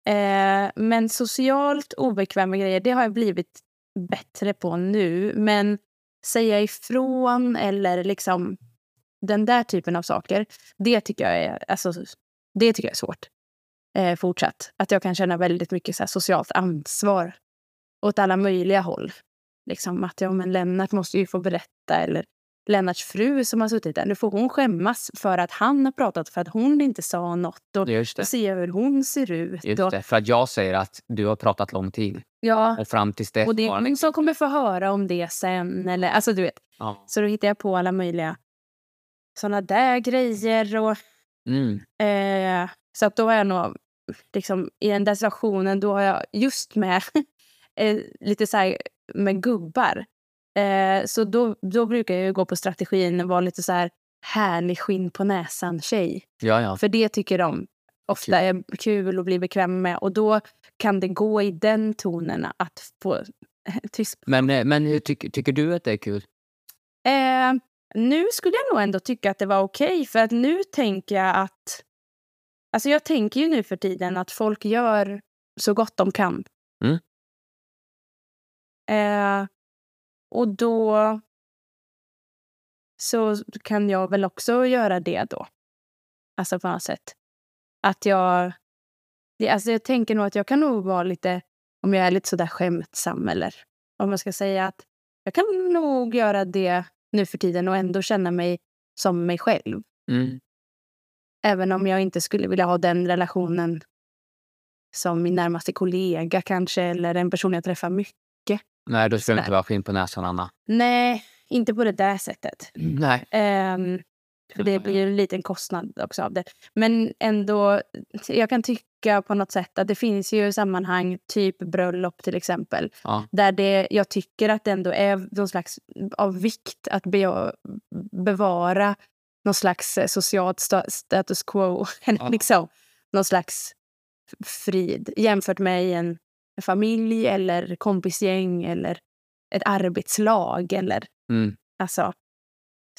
B: Eh, men socialt obekväma grejer, det har jag blivit bättre på nu. Men säga ifrån eller liksom den där typen av saker, det tycker jag är, alltså, det tycker jag är svårt. Eh, fortsatt. Att jag kan känna väldigt mycket så här, socialt ansvar åt alla möjliga håll. Liksom att ja, men Lennart måste ju få berätta eller Lennarts fru som har suttit där, nu får hon skämmas för att han har pratat för att hon inte sa något. Och ser jag hur hon ser ut.
A: Just det. För att jag säger att du har pratat lång tid.
B: Ja,
A: Och fram tills dess
B: och det är ingen som kommer få höra om det sen. Eller, alltså, du vet.
A: Ja.
B: Så då hittar jag på alla möjliga såna där grejer. Och
A: Mm.
B: Eh, så att då har jag nog, liksom, i den där situationen, då har jag just med [LAUGHS] eh, lite så här med gubbar. Eh, så då, då brukar jag ju gå på strategin vara lite så här härlig skinn på näsan-tjej.
A: Ja, ja.
B: För det tycker de ofta är kul att bli bekväm med. Och då kan det gå i den tonen att få [LAUGHS] tyst.
A: Men, eh, men hur tycker, tycker du att det är kul?
B: Eh, nu skulle jag nog ändå tycka att det var okej. för att nu tänker jag att... Alltså jag tänker ju nu för tiden att folk gör så gott de kan.
A: Mm.
B: Eh, och då så kan jag väl också göra det då. Alltså på något sätt. Att jag... Det, alltså jag tänker nog att jag kan nog vara lite, om jag är lite sådär skämtsam eller om man ska säga att jag kan nog göra det nu för tiden och ändå känna mig som mig själv.
A: Mm.
B: Även om jag inte skulle vilja ha den relationen som min närmaste kollega kanske eller en person jag träffar mycket.
A: Nej, då ska
B: Nej.
A: inte vara skinn på näsan, Anna.
B: Nej, inte på det där sättet.
A: Nej.
B: För det blir en liten kostnad också av det. Men ändå, jag kan tycka på något sätt att det finns ju sammanhang, typ bröllop till exempel,
A: Ja.
B: där det, jag tycker att det ändå är någon slags av vikt att be, bevara någon slags socialt sta, status quo. [LAUGHS]
A: Ja.
B: liksom, någon slags frid jämfört med i en familj eller kompisgäng eller ett arbetslag eller
A: Mm.
B: alltså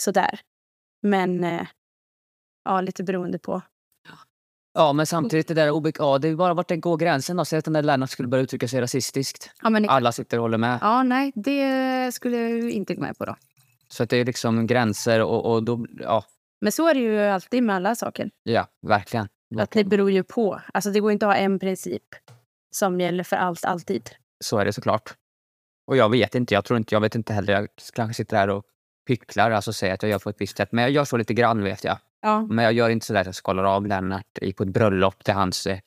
B: sådär. Men eh, ja, lite beroende på.
A: Ja, men samtidigt det där obek- ja, det är bara vart det går gränsen då. Säg att den där Lennart skulle börja uttrycka sig rasistiskt.
B: Ja, men,
A: Alla sitter och håller med.
B: ja, nej, det skulle jag ju inte gå med på då.
A: Så att det är liksom gränser och, och då, ja,
B: Men så är det ju alltid med alla saker.
A: ja, verkligen.
B: Att det beror ju på. Alltså det går inte att ha en princip som gäller för allt, alltid.
A: Så är det såklart. Och jag vet inte, jag tror inte, jag vet inte heller. Jag kanske sitter här och hycklar, alltså säger att jag gör på ett visst sätt. Men jag gör så lite grann vet jag.
B: Ja.
A: Men jag gör inte så där att jag skalar av Lennart i- på ett bröllop till hans eh,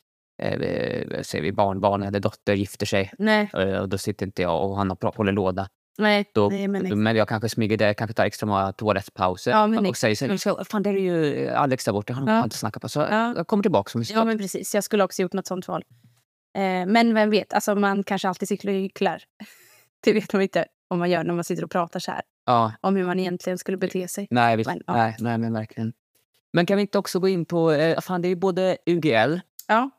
A: eh, säger vi barnbarn eller dotter gifter sig.
B: Nej,
A: Eh, Och då sitter inte jag och han håller låda.
B: nej,
A: Då,
B: nej men
A: men jag kanske smyger där, kanske tar extra många toalettpauser
B: Ja, men
A: och säger så
B: mm.
A: här, "Så, fan det är ju Alex där borta, han har
B: Ja.
A: inte snackat på. Så
B: Ja.
A: jag kommer tillbaka.
B: Ja, men precis. Jag skulle också gjort något sånt val. Eh, men vem vet, alltså man kanske alltid cyklar. [LAUGHS] Det vet man inte om man gör när man sitter och pratar så här.
A: ja,
B: Om hur man egentligen skulle bete sig.
A: nej, visst,
B: Men, ja.
A: nej, nej, men verkligen. Men kan vi inte också gå in på, eh, fan det är ju både UGL,
B: Ja.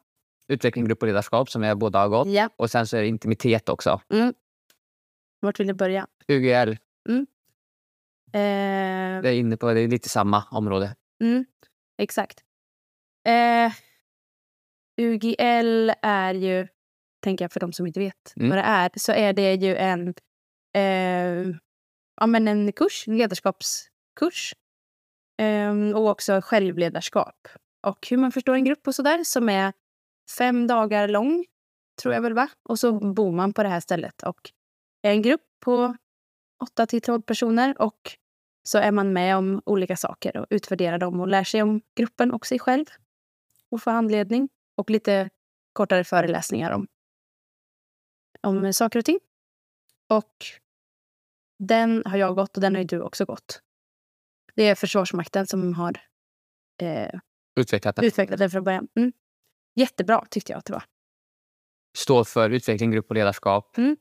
A: utveckling, grupp och ledarskap som jag båda har gått.
B: ja.
A: Och sen så är det intimitet också.
B: Mm. Vart vill du börja?
A: UGL,
B: Eh,
A: det är inne på, det är lite samma område.
B: Mm, exakt. Eh, UGL är ju, tänker jag för de som inte vet
A: Mm.
B: vad det är, så är det ju en, eh, ja, men en kurs, en ledarskapskurs. Eh, och också självledarskap. Och hur man förstår en grupp och sådär som är fem dagar lång, tror jag väl va? Och så bor man på det här stället. Och är en grupp på 8 till 12 personer och så är man med om olika saker och utvärderar dem och lär sig om gruppen och sig själv. Och får handledning och lite kortare föreläsningar om, om saker och ting. Och den har jag gått och den har ju du också gått. Det är Försvarsmakten som har eh,
A: Utvecklat det.
B: utvecklat den från början. Mm. Jättebra tyckte jag att det var.
A: Står för utveckling, grupp och ledarskap.
B: Mm.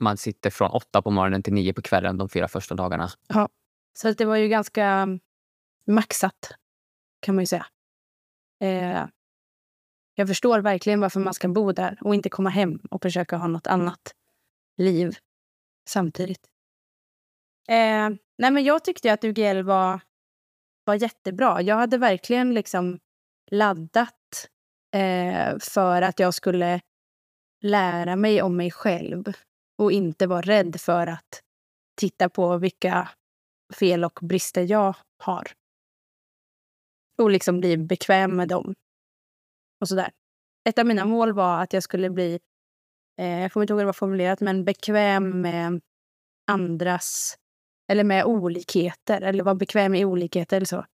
A: Man sitter från åtta på morgonen till nio på kvällen de fyra första dagarna.
B: Så att det var ju ganska maxat, kan man ju säga. Eh, jag förstår verkligen varför man ska bo där och inte komma hem och försöka ha något annat liv samtidigt. Eh, nej men jag tyckte att UGL var, var jättebra. Jag hade verkligen liksom laddat eh, för att jag skulle lära mig om mig själv och inte vara rädd för att titta på vilka fel och brister jag har. Och liksom bli bekväm med dem. Och sådär. Ett av mina mål var att jag skulle bli, eh, jag kommer inte ihåg hur det var formulerat, men bekväm med andras, eller med olikheter, eller vara bekväm i olikheter eller så.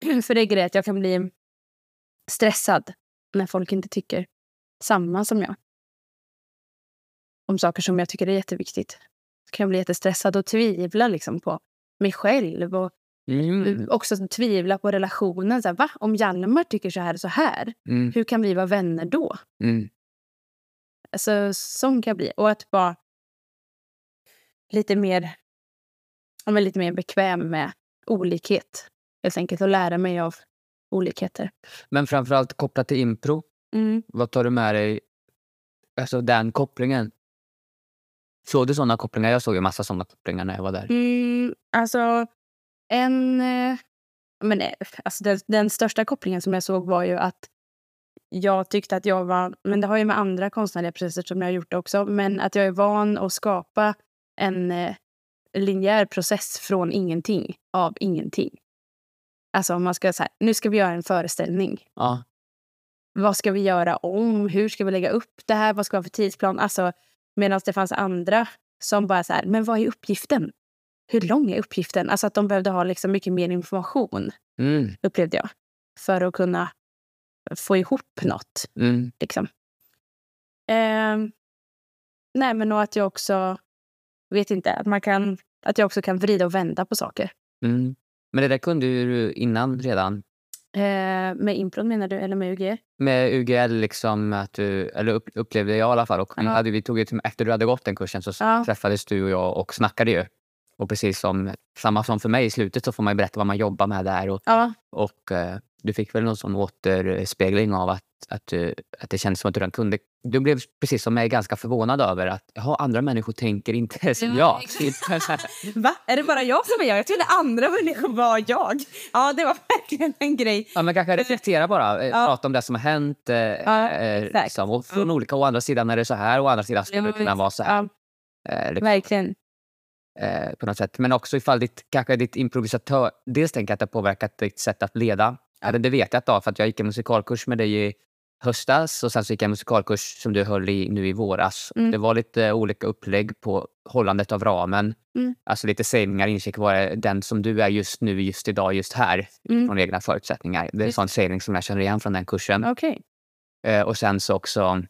B: [CLEARS THROAT] För det är grejen att jag kan bli stressad när folk inte tycker samma som jag. Om saker som jag tycker är jätteviktigt. Så kan jag bli jättestressad och tvivla liksom på mig själv och
A: Mm.
B: också tvivla på relationen. Så här, Va? Om Hjalmar tycker så här och så här,
A: Mm.
B: hur kan vi vara vänner då?
A: Mm.
B: Alltså, sån kan jag bli. Och att vara lite mer, ja, men lite mer bekväm med olikhet. Helt enkelt. Och lära mig av olikheter.
A: Men framförallt kopplat till impro,
B: Mm.
A: vad tar du med dig? Alltså den kopplingen. Såg du såna kopplingar? Jag såg ju massa såna kopplingar när jag var där.
B: Mm, alltså, en... eh, Men, eh, alltså den, den största kopplingen som jag såg var ju att jag tyckte att jag var... Men det har ju med andra konstnärliga processer som jag har gjort också. Men att jag är van att skapa en eh, linjär process från ingenting, av ingenting. Alltså om man ska säga, nu ska vi göra en föreställning.
A: Ja.
B: Vad ska vi göra om? Hur ska vi lägga upp det här? Vad ska vi ha för tidsplan? Alltså, Medan det fanns andra som bara så här, men vad är uppgiften? Hur lång är uppgiften? Alltså att de behövde ha liksom mycket mer information,
A: Mm.
B: upplevde jag. För att kunna få ihop något.
A: Mm.
B: Liksom. Ehm, nej, men och att jag också, vet inte, att, man kan, att jag också kan vrida och vända på saker.
A: Mm. Men det där kunde du innan redan.
B: Ehm, med impron menar du, eller med UG?
A: Med UGL, liksom att du, eller upp, upplevde jag i alla fall. Och
B: Ja.
A: hade, vi tog ju, efter du hade gått den kursen så
B: Ja.
A: träffades du och jag och snackade ju. Och precis som, samma som för mig i slutet så får man berätta vad man jobbar med där. Och,
B: Ja,
A: och eh, du fick väl någon sån återspegling av att, att, du, att det kändes som att du redan kunde. Du blev precis som mig ganska förvånad över att jaha, andra människor tänker inte som
B: Ja,
A: jag. [LAUGHS]
B: Va? Är det bara jag som är jag? Jag trodde andra människor var jag. Ja, det var [LAUGHS] verkligen en grej.
A: Ja, men kanske reflektera bara. eh,
B: Ja.
A: Prata om det som har hänt. Eh,
B: Ja,
A: eh, liksom. Och från olika, å andra sidan är det så här, å andra sidan skulle det kunna vara så här. Eh, liksom,
B: verkligen.
A: Eh, på något sätt. Men också ifall ditt, kanske ditt improvisatör... Dels tänker jag att det har påverkat ditt sätt att leda. Eller det vet jag då, för att jag gick en musikalkurs med dig i höstas och sen så gick jag en musikalkurs som du höll i nu i våras.
B: Mm.
A: Det var lite olika upplägg på hållandet av ramen.
B: Mm.
A: Alltså lite sägningar, inskick. Var det den som du är just nu, just idag, just här?
B: Mm.
A: Från egna förutsättningar. Det är en sån sägning som jag känner igen från den kursen.
B: Okej.
A: Eh, och sen så också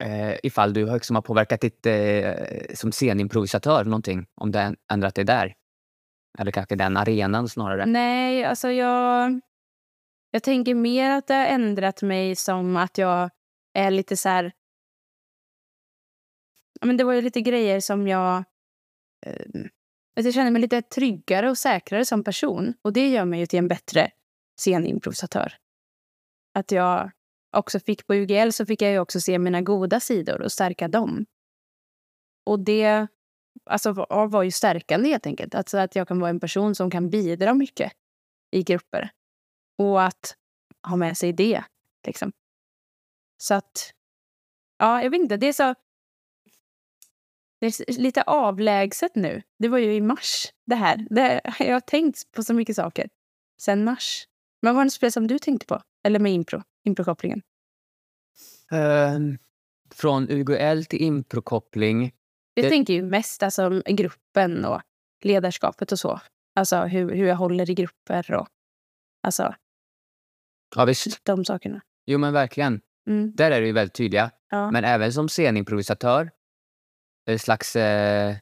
A: eh, ifall du liksom har påverkat ditt eh, som scenimprovisatör någonting. Om det har ändrat dig där. Eller kanske den arenan snarare.
B: Nej, alltså jag... Jag tänker mer att det har ändrat mig som att jag är lite så här... Men det var ju lite grejer som jag... Eh, jag känner mig lite tryggare och säkrare som person. Och det gör mig ju till en bättre scenimprovisatör. Att jag också fick på UGL så fick jag ju också se mina goda sidor och stärka dem. Och det alltså, var, ju stärkande helt enkelt. Alltså att jag kan vara en person som kan bidra mycket i grupper. Och att ha med sig det. Liksom. Så att, ja, jag vet inte. Det är så... Det är lite avlägset nu. Det var ju i mars det här. Det, jag har tänkt på så mycket saker sen mars. Men vad var det spel som du tänkte på? Eller med impro? Improkopplingen?
A: Ehm, från UGL till improkoppling.
B: Jag
A: Det-
B: tänker ju mest alltså, gruppen och ledarskapet och så. Alltså hur, hur jag håller i grupper och alltså
A: Ja, visst.
B: de sakerna.
A: Jo, men verkligen.
B: Mm.
A: Där är det ju väldigt tydliga.
B: Ja.
A: Men även som scenimprovisatör. En slags eh,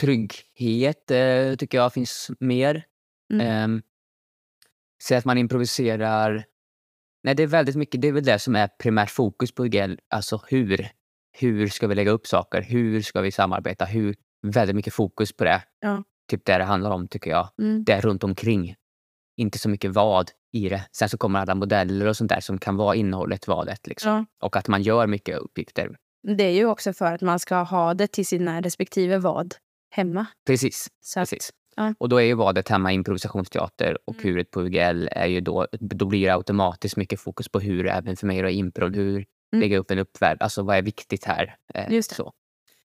A: trygghet eh, tycker jag finns mer.
B: Mm.
A: Mm. Säg att man improviserar. Nej, det är väldigt mycket. Det är väl det som är primärt fokus på UGL. Alltså hur. Hur ska vi lägga upp saker? Hur ska vi samarbeta? Hur, väldigt mycket fokus på det.
B: Ja.
A: Typ det det handlar om tycker jag.
B: Mm.
A: Det är runt omkring. Inte så mycket vad i det. Sen så kommer alla modeller och sånt där som kan vara innehållet, vadet. Liksom.
B: Ja.
A: Och att man gör mycket uppgifter.
B: Det är ju också för att man ska ha det till sina respektive vad hemma.
A: Precis.
B: Så
A: precis.
B: Ja.
A: Och då är ju vadet hemma improvisationsteater och
B: Mm.
A: huret på UGL är ju då, då blir det automatiskt mycket fokus på hur även för mig då impro. Hur
B: Mm.
A: lägga upp en uppvärld, alltså vad är viktigt här? Eh,
B: Just det.
A: Så.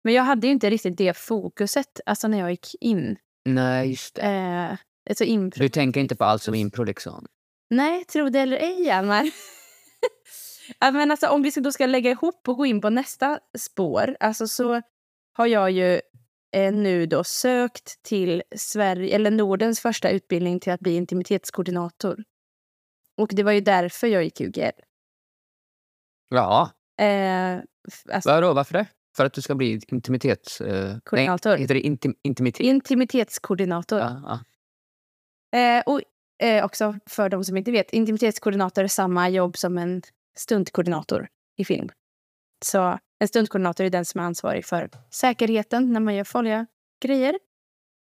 B: Men jag hade ju inte riktigt det fokuset alltså när jag gick in.
A: Nej, just det.
B: Eh, alltså impro.
A: Du tänker inte på allt som impro liksom?
B: Nej, tro det eller ej, Hjalmar. [LAUGHS] ja, men alltså, om vi då ska lägga ihop och gå in på nästa spår alltså, så har jag ju eh, nu då sökt till Sverige, eller Nordens första utbildning till att bli intimitetskoordinator. Och det var ju därför jag gick UGL.
A: Ja,
B: Eh, alltså,
A: vadå, varför det? För att du ska bli intimitets... Eh,
B: Koordinator.
A: Nej, heter det intim, intimitet?
B: intimitetskoordinator.
A: Ja, ja.
B: Eh, och eh, också för de som inte vet, intimitetskoordinator är samma jobb som en stuntkoordinator i film. Så en stuntkoordinator är den som är ansvarig för säkerheten när man gör farliga grejer.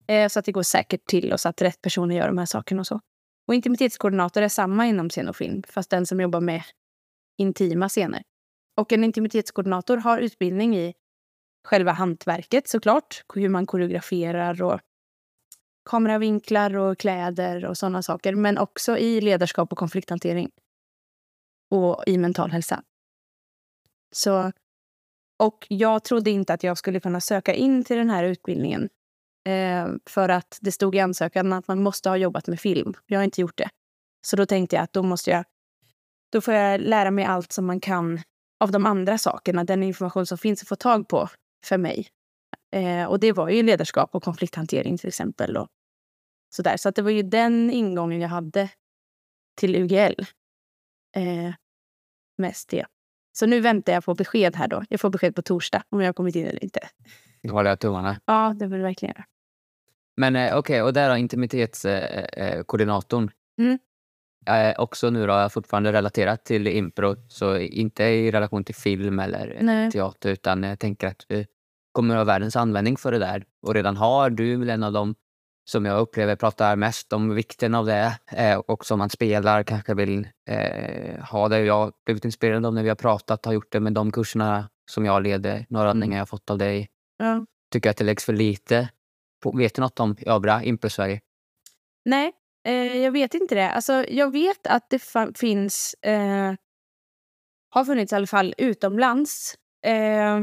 B: Eh, så att det går säkert till och så att rätt personer gör de här sakerna och så. Och intimitetskoordinator är samma inom scen och film, fast den som jobbar med intima scener. Och en intimitetskoordinator har utbildning i själva hantverket såklart, hur man koreograferar och kameravinklar och kläder och sådana saker, men också i ledarskap och konflikthantering. Och i mental hälsa. Så, och jag trodde inte att jag skulle kunna söka in till den här utbildningen. Eh, för att det stod i ansökan att man måste ha jobbat med film. Jag har inte gjort det. Så då tänkte jag att då måste jag... Då får jag lära mig allt som man kan av de andra sakerna. Den information som finns att få tag på för mig. Eh, och det var ju ledarskap och konflikthantering till exempel. Och sådär. Så att det var ju den ingången jag hade till UGL. Eh, mest det. Så nu väntar jag på besked här då. Jag får besked på torsdag om jag har kommit in eller inte.
A: Då håller jag tummarna.
B: Ja, det vill jag verkligen göra.
A: Men eh, okej, okay, och där har intimitetskoordinatorn.
B: Eh, mm.
A: Eh, också nu då, fortfarande relaterat till impro, så inte i relation till film eller
B: Nej.
A: teater, utan jag tänker att du kommer att ha världens användning för det där. Och redan har du en av de som jag upplever pratar mest om vikten av det eh, och som man spelar kanske vill eh, ha det. Jag har blivit inspirerad av när vi har pratat, har gjort det med de kurserna som jag leder, några mm. jag har fått av dig.
B: Ja.
A: Tycker att det läggs för lite. Vet du något om övriga Impro-Sverige?
B: Nej, eh, jag vet inte det. Alltså, jag vet att det finns, eh, har funnits i alla fall utomlands, eh,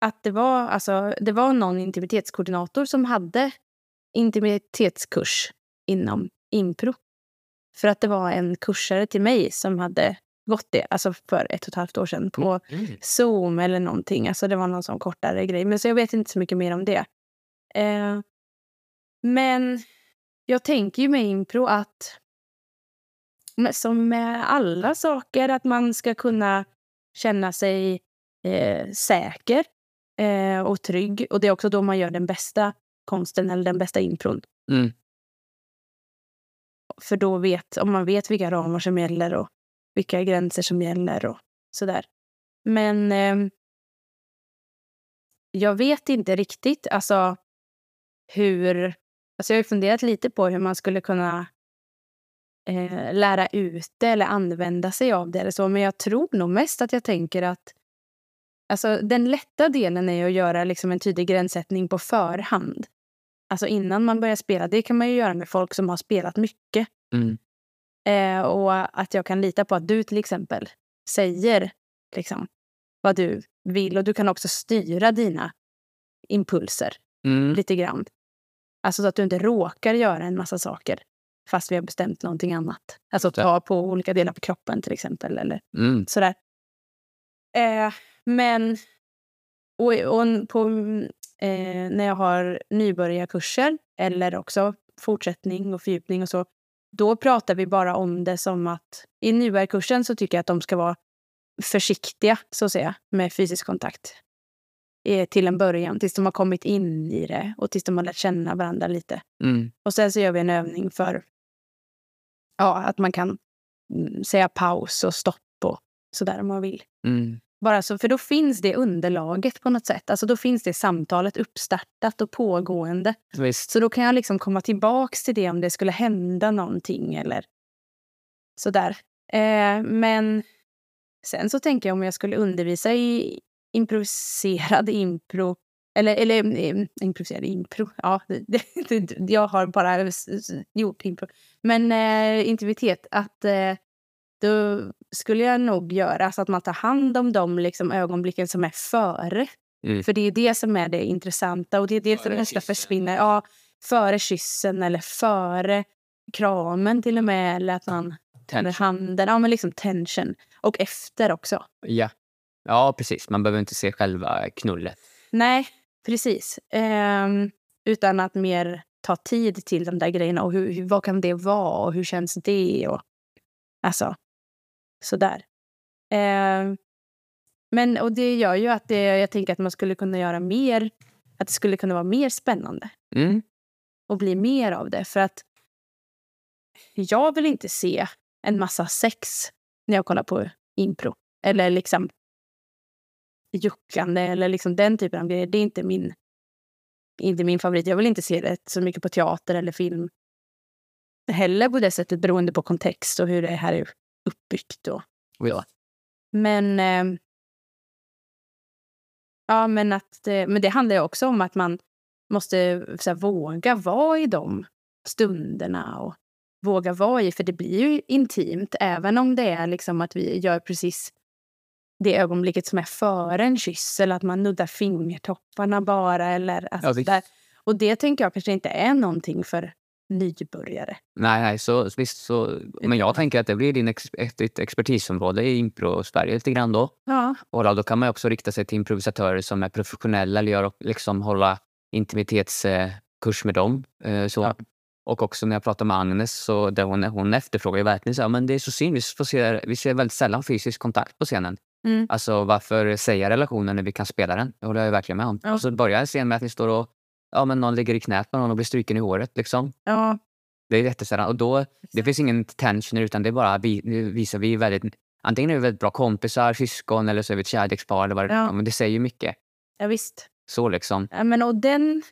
B: att det var, alltså, det var någon intimitetskoordinator som hade intimitetskurs inom impro. För att det var en kursare till mig som hade gått det, alltså för ett och ett halvt år sedan på mm. Zoom eller någonting. Alltså det var någon sån kortare grej. Men så jag vet inte så mycket mer om det. Eh, men jag tänker ju med impro att som med alla saker, att man ska kunna känna sig eh, säker eh, och trygg. Och det är också då man gör den bästa konsten eller den bästa impron.
A: Mm.
B: För då vet, om man vet vilka ramar som gäller och vilka gränser som gäller och sådär. Men eh, jag vet inte riktigt alltså hur... Alltså jag har funderat lite på hur man skulle kunna eh, lära ut det eller använda sig av det. Eller så. Men jag tror nog mest att jag tänker att Alltså, den lätta delen är att göra liksom en tydlig gränssättning på förhand. Alltså innan man börjar spela. Det kan man ju göra med folk som har spelat mycket.
A: Mm.
B: Eh, och att jag kan lita på att du till exempel säger liksom, vad du vill. Och du kan också styra dina impulser
A: mm.
B: lite grann. Alltså så att du inte råkar göra en massa saker fast vi har bestämt någonting annat. Alltså ta på olika delar på kroppen till exempel. Eller
A: mm.
B: sådär. Eh, men och, och på, eh, när jag har nybörjarkurser eller också fortsättning och fördjupning och så, då pratar vi bara om det som att i nybörjarkursen så tycker jag att de ska vara försiktiga så att säga med fysisk kontakt eh, till en början, tills de har kommit in i det och tills de har lärt känna varandra lite.
A: Mm.
B: Och sen så gör vi en övning för ja, att man kan mm, säga paus och stopp och sådär om man vill.
A: Mm.
B: Bara så, för då finns det underlaget på något sätt. Alltså då finns det samtalet uppstartat och pågående.
A: Visst.
B: Så då kan jag liksom komma tillbaks till det om det skulle hända någonting eller sådär. Eh, men sen så tänker jag om jag skulle undervisa i improviserad impro eller, eller eh, improviserad impro. Ja, [LAUGHS] det, det, jag har bara gjort impro. Men eh, intimitet, att eh, då skulle jag nog göra så att man tar hand om de liksom ögonblicken som är före.
A: Mm.
B: För det är det som är det intressanta och det är det som nästan försvinner. Ja, före kyssen eller före kramen till och med. Eller att man... Eller handen. Ja, men liksom tension. Och efter också.
A: Ja. ja, precis. Man behöver inte se själva knullet.
B: Nej, precis. Um, utan att mer ta tid till de där grejerna. Och hur, hur, vad kan det vara och hur känns det? Och, alltså, sådär. Eh, men och det gör ju att det, jag tänker att man skulle kunna göra mer. Att det skulle kunna vara mer spännande.
A: Mm.
B: Och bli mer av det. För att jag vill inte se en massa sex när jag kollar på impro. Eller liksom juckande eller liksom den typen av grejer. Det är inte min, inte min favorit. Jag vill inte se det så mycket på teater eller film heller på det sättet beroende på kontext och hur det här är uppbyggt. Och,
A: Ja.
B: Men, eh, ja, men, att, men det handlar ju också om att man måste så här, våga vara i de stunderna och våga vara i, för det blir ju intimt även om det är liksom att vi gör precis det ögonblicket som är före en kyss eller att man nuddar fingertopparna bara. Eller, alltså,
A: Ja,
B: där. Och det tänker jag kanske inte är någonting för nybörjare.
A: Nej, nej så, visst, så, men jag tänker att det blir din ex, ett, ditt expertisområde i impro-Sverige lite grann då.
B: Ja,
A: Och då kan man också rikta sig till improvisatörer som är professionella eller gör, liksom hålla intimitetskurs med dem. Eh, så.
B: Ja.
A: Och också när jag pratar med Agnes så där hon, hon efterfrågar ju verkligen så här, men det är så synd, vi, får se, vi ser väldigt sällan fysisk kontakt på scenen.
B: Mm.
A: Alltså varför säga relationen när vi kan spela den? Det håller jag ju verkligen med om.
B: Ja.
A: Så börjar en scen med att ni står och ja, men någon ligger i knät med någon och blir stryken i håret. Liksom.
B: ja,
A: Det är jättesällan. Och då, det finns ingen tension utan det är bara vi, visar vi väldigt Antingen är vi väldigt bra kompisar, syskon eller så är vi ett kärlekspar. Eller vad
B: ja.
A: men det säger ju mycket.
B: ja visst.
A: Så liksom.
B: Ja, men och den...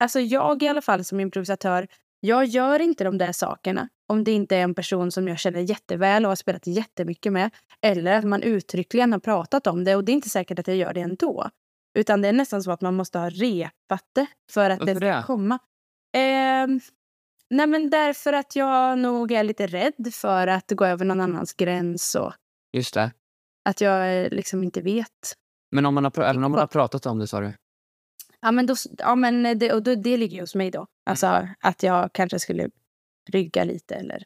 B: Alltså jag i alla fall som improvisatör, jag gör inte de där sakerna om det inte är en person som jag känner jätteväl och har spelat jättemycket med. Eller att man uttryckligen har pratat om det och det är inte säkert att jag gör det ändå. Utan det är nästan så att man måste ha repat det för att
A: Varför
B: det ska
A: det?
B: komma. Ehm, nej men därför att jag nog är lite rädd för att gå över någon annans gräns och
A: Just det.
B: att jag eh, liksom inte vet.
A: Men om man har, även om man har pratat om det sa du?
B: Ja, men, då, ja, men det, och då, det ligger ju hos mig då. Alltså att jag kanske skulle rygga lite eller...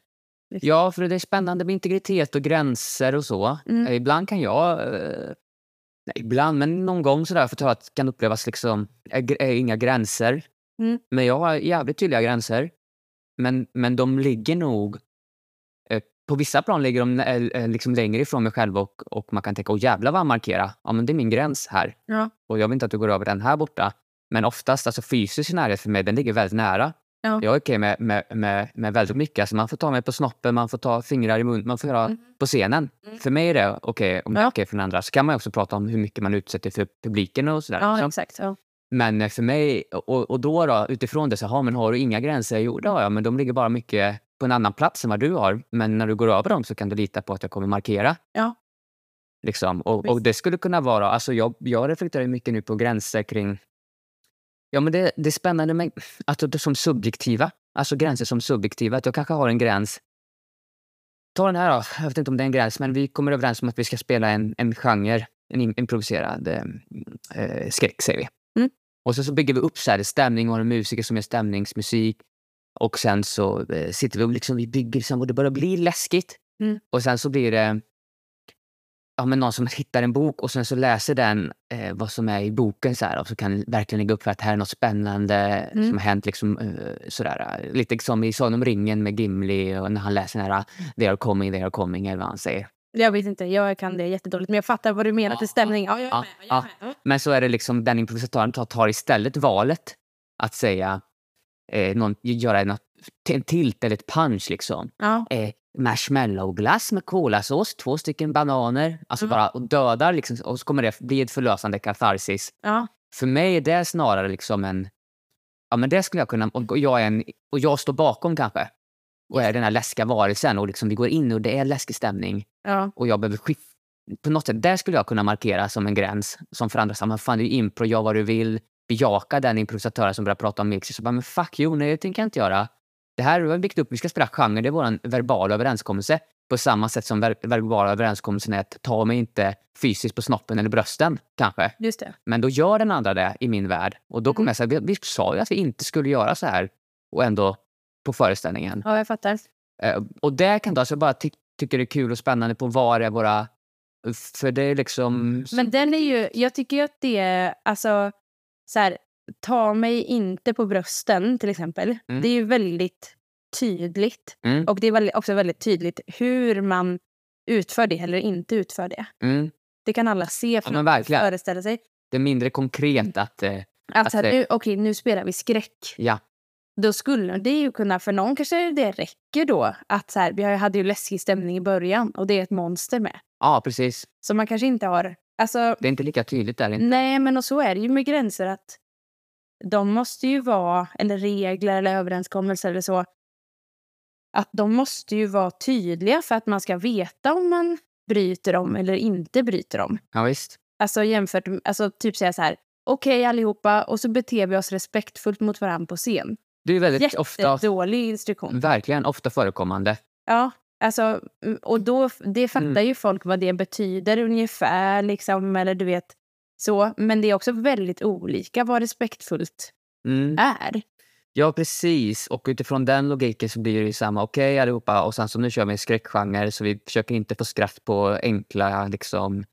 B: liksom.
A: Ja, för det är spännande med integritet och gränser och så.
B: Mm.
A: Eh, Ibland kan jag, eh, ibland, men någon gång sådär, för att kan upplevas liksom, är, är inga gränser.
B: Mm.
A: Men jag har jävligt tydliga gränser. Men, men de ligger nog, eh, på vissa plan ligger de eh, eh, liksom längre ifrån mig själv och, och man kan tänka, åh jävlar vad han markerar. Ja, men det är min gräns här.
B: Ja.
A: Och jag vill inte att du går över den här borta. Men oftast, alltså fysisk närhet för mig, den ligger väldigt nära.
B: Ja.
A: Jag är okej med, med, med, med väldigt mycket. Alltså man får ta mig på snoppen, man får ta fingrar i munnen, man får göra
B: Mm.
A: på scenen.
B: Mm.
A: För mig är det okej om det är
B: Ja.
A: okej för den andra. Så kan man också prata om hur mycket man utsätter för publiken och sådär.
B: Ja,
A: liksom.
B: exakt. Ja.
A: Men eh, för mig, och, och då, då utifrån det, så har, men har du inga gränser? Jo, det har jag, men de ligger bara mycket på en annan plats än vad du har. Men när du går över dem så kan du lita på att jag kommer markera.
B: Ja.
A: Liksom. Och, och det skulle kunna vara, alltså jag, jag reflekterar mycket nu på gränser kring Ja, men det, det är spännande med att det som subjektiva. Alltså gränser som subjektiva. Att jag kanske har en gräns. Ta den här då. Jag vet inte om det är en gräns, men vi kommer överens om att vi ska spela en, en genre, en im- improviserad eh, eh, skräck, säger vi.
B: Mm.
A: Och så, så bygger vi upp så här, stämning och har en musiker som gör stämningsmusik. Och sen så eh, sitter vi och liksom, vi bygger liksom, och det börjar bli läskigt.
B: Mm.
A: Och sen så blir det ja, men någon som hittar en bok och sen så läser den eh, vad som är i boken så här, och så kan verkligen lägga upp för att här är något spännande
B: Mm.
A: som har hänt. Liksom, eh, sådär, eh, lite som i Sagan om ringen med Gimli och när han läser den här “They are coming, they are coming” eller vad han säger.
B: Jag vet inte, jag kan det jättedåligt. Men jag fattar vad du menar
A: Ja,
B: till stämning. Ja, jag är
A: ja,
B: med. Jag är med.
A: Men så är det liksom den improvisatören tar, tar istället valet att säga eh, någon, göra något, en tilt eller ett punch liksom.
B: Ja.
A: eh, marshmallowglass med kolasås, två stycken bananer. Alltså
B: Mm.
A: bara och dödar liksom, och så kommer det bli ett förlösande katarsis.
B: Ja.
A: För mig är det snarare liksom en... Ja men det skulle jag kunna... Och jag, är en, och jag står bakom kanske. Och är den här läskiga varelsen och liksom vi går in och det är läskig stämning.
B: Ja.
A: Och jag behöver skifta. På något sätt, där skulle jag kunna markera som en gräns. Som för andra, så men fan det är ju impro, gör vad du vill. Bejaka den improvisatören som börjar prata om mix. Så bara, men fuck you, nej det tänker jag inte göra. Det här har vi byggt upp, vi ska spela genre, det är vår verbala överenskommelse. På samma sätt som ver verbala överenskommelsen är att ta mig inte fysiskt på snoppen eller brösten, kanske.
B: Just det.
A: Men då gör den andra det i min värld. Och då kommer
B: Mm.
A: jag säga, vi, vi sa ju att vi inte skulle göra så här. Och ändå på föreställningen.
B: Ja, jag fattar.
A: Eh, och det kan då, alltså jag bara ty tycker det är kul och spännande på vad är våra... För det är liksom...
B: Men den är ju, jag tycker ju att det är, alltså, så här, ta mig inte på brösten till exempel.
A: Mm.
B: Det är ju väldigt tydligt.
A: Mm,
B: Och det är också väldigt tydligt hur man utför det eller inte utför det.
A: mm,
B: Det kan alla se
A: ja, men verkligen.
B: föreställa sig.
A: Det är mindre konkret att... Eh,
B: Att så här,
A: det-
B: nu, okej, nu spelar vi skräck.
A: ja,
B: då skulle det ju kunna, för någon kanske det räcker då att så här, vi hade ju läskig stämning i början och det är ett monster med.
A: Ja, precis.
B: Så man kanske inte har, alltså
A: Det är inte lika tydligt där. Inte.
B: nej men och så är det ju med gränser att de måste ju vara, eller regler eller överenskommelser eller så, att de måste ju vara tydliga för att man ska veta om man bryter dem eller inte bryter dem.
A: Ja, visst.
B: Alltså jämfört med, alltså typ säga så här, okej allihopa, och så beter vi oss respektfullt mot varandra på scen.
A: Det är väldigt ofta,
B: Jättedålig instruktion.
A: verkligen ofta förekommande.
B: Ja, alltså, mm, och då, det fattar
A: Mm.
B: ju folk vad det betyder ungefär, liksom, eller du vet, så. Men det är också väldigt olika vad respektfullt
A: Mm.
B: är.
A: Ja, precis. Och utifrån den logiken så blir det ju samma. Okej allihopa, och sen så nu kör vi en skräckgenre så vi försöker inte få skratt på enkla liksom,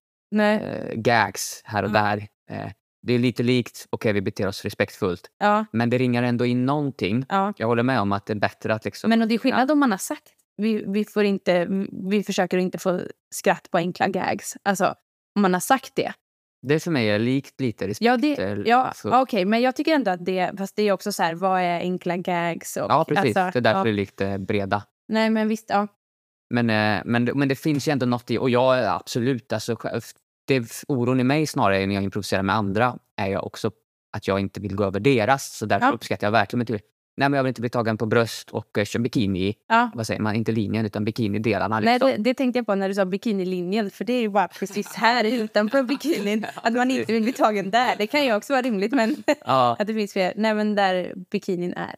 A: eh, gags här och
B: Mm.
A: där. Eh, det är lite likt, okej vi beter oss respektfullt.
B: ja,
A: Men det ringar ändå in någonting.
B: ja.
A: Jag håller med om att det är bättre att liksom...
B: Men och det är skillnad om man har sagt vi, vi, får inte, vi försöker inte få skratt på enkla gags. Alltså, om man har sagt det.
A: Det för mig är likt lite respekt.
B: Ja, det, ja
A: alltså-
B: okej, men jag tycker ändå att det, fast det är också så här, vad är enkla gags? Och,
A: Ja, precis.
B: alltså,
A: det är därför
B: ja.
A: det är lite breda.
B: Nej, men visst, ja.
A: Men, eh, men, men det finns ju ändå något i, och jag är absolut, alltså, det oron i mig snarare när jag improviserar med andra är jag också att jag inte vill gå över deras. Så därför
B: Ja.
A: uppskattar jag verkligen till- Nej, men jag vill inte bli tagen på bröst och uh, köra bikini.
B: ja.
A: Vad säger man? Inte linjen utan bikinidelarna.
B: Nej,
A: Liksom.
B: det, det tänkte jag på när du sa bikinilinjen, för det är ju bara precis [LAUGHS] här utanför bikinin. Att man inte vill bli tagen där. Det kan ju också vara rimligt, men [LAUGHS]
A: Ja. [LAUGHS]
B: att det finns fler. Nej, men där bikinin är.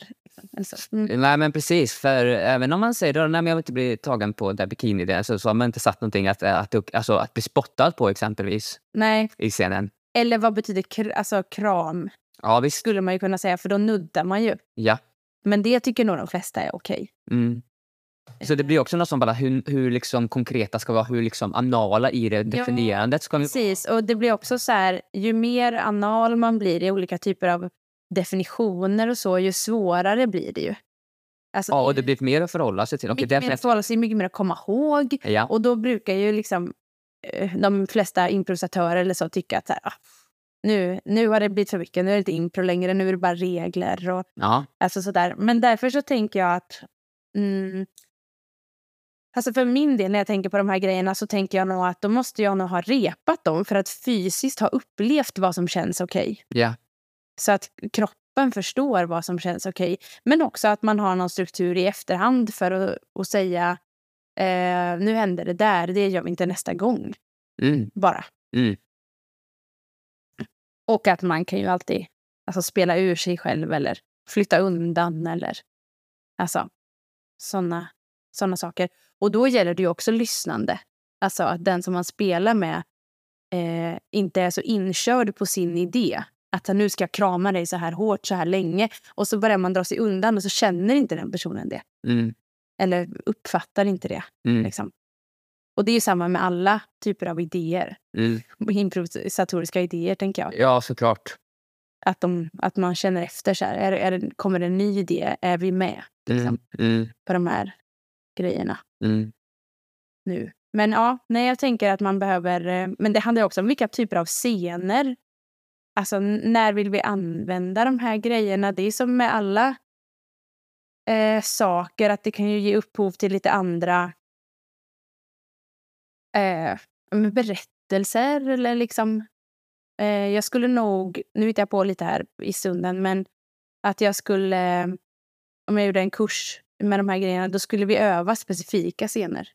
B: liksom. Mm.
A: Nej men precis, för även om man säger då, nej men jag vill inte bli tagen på där bikini så, så har man inte satt någonting att, att, alltså, att bli spottad på exempelvis
B: Nej,
A: i scenen.
B: eller vad betyder kr- alltså, kram?
A: Ja visst,
B: Skulle man ju kunna säga, för då nuddar man ju.
A: ja.
B: Men det tycker nog de flesta är okej.
A: Mm. Så det blir också något som bara hur, hur liksom konkreta ska vara, hur liksom anala i det definierandet ska vi
B: Precis, och det blir också så här, ju mer anal man blir i olika typer av definitioner och så, ju svårare blir det ju. Alltså,
A: Ja, och det blir mer att förhålla sig till. Okej,
B: mycket mer att förhålla sig, mycket mer att komma ihåg.
A: ja.
B: Och då brukar ju liksom eh, de flesta improvisatörer eller så tycka att så här, ah, nu, nu har det blivit för mycket, nu är det inte impro längre, nu är det bara regler och
A: ja.
B: alltså sådär. Men därför så tänker jag att mm, Alltså för min del när jag tänker på de här grejerna så tänker jag nog att då måste jag nog ha repat dem för att fysiskt ha upplevt vad som känns okej.
A: ja.
B: Så att kroppen förstår vad som känns okej. Men också att man har någon struktur i efterhand för att, att säga eh, nu händer det där, det gör vi inte nästa gång.
A: Mm.
B: Bara.
A: Mm.
B: Och att man kan ju alltid alltså, spela ur sig själv eller flytta undan eller alltså såna, såna saker. Och då gäller det ju också lyssnande. Alltså att den som man spelar med eh, inte är så inkörd på sin idé. Att nu ska jag krama dig så här hårt så här länge. Och så börjar man dra sig undan och så känner inte den personen det.
A: Mm.
B: Eller uppfattar inte det.
A: Mm.
B: Liksom. Och det är ju samma med alla typer av idéer.
A: Mm.
B: Improvisatoriska idéer tänker jag.
A: Ja, såklart.
B: Att, de, att man känner efter så här. Är, är det, kommer det en ny idé? Är vi med
A: Mm. Mm.
B: på de här grejerna
A: Mm.
B: nu? Men ja, nej, jag tänker att man behöver... eh, Men det handlar också om vilka typer av scener. Alltså när vill vi använda de här grejerna? Det är som med alla eh, saker att det kan ju ge upphov till lite andra eh, berättelser eller liksom... Eh, jag skulle nog, nu hittar jag på lite här i stunden, men att jag skulle, om jag gjorde en kurs med de här grejerna, då skulle vi öva specifika scener.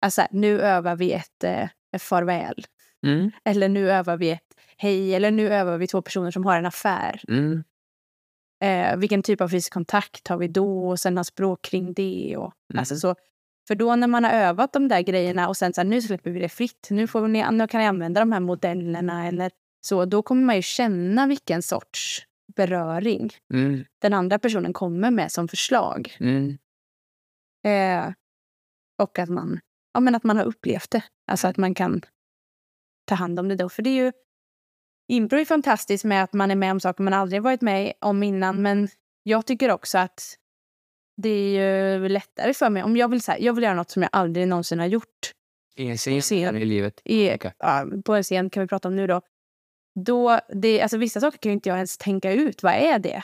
B: Alltså nu övar vi ett, eh, ett farväl.
A: Mm.
B: Eller nu övar vi ett hej. Eller nu övar vi två personer som har en affär.
A: Mm.
B: Eh, vilken typ av fysisk kontakt har vi då? Och sen ha språk kring det. Och,
A: Mm.
B: alltså så. För då när man har övat de där grejerna och sen så här, nu släpper vi det fritt. Nu, får ni, nu kan ni använda de här modellerna eller så. Då kommer man ju känna vilken sorts beröring
A: Mm.
B: den andra personen kommer med som förslag.
A: Mm.
B: Eh, och att man, ja, men att man har upplevt det. Alltså att man kan ta hand om det då. För det är ju... Impro är fantastiskt med att man är med om saker man aldrig varit med om innan. Men jag tycker också att det är ju lättare för mig. Om jag vill, så här, jag vill göra något som jag aldrig någonsin har gjort.
A: Ingen scen
B: Scen.
A: i livet.
B: I,
A: Okej.
B: ja, på en scen kan vi prata om nu då. då det, alltså vissa saker kan ju inte jag ens tänka ut. Vad är det?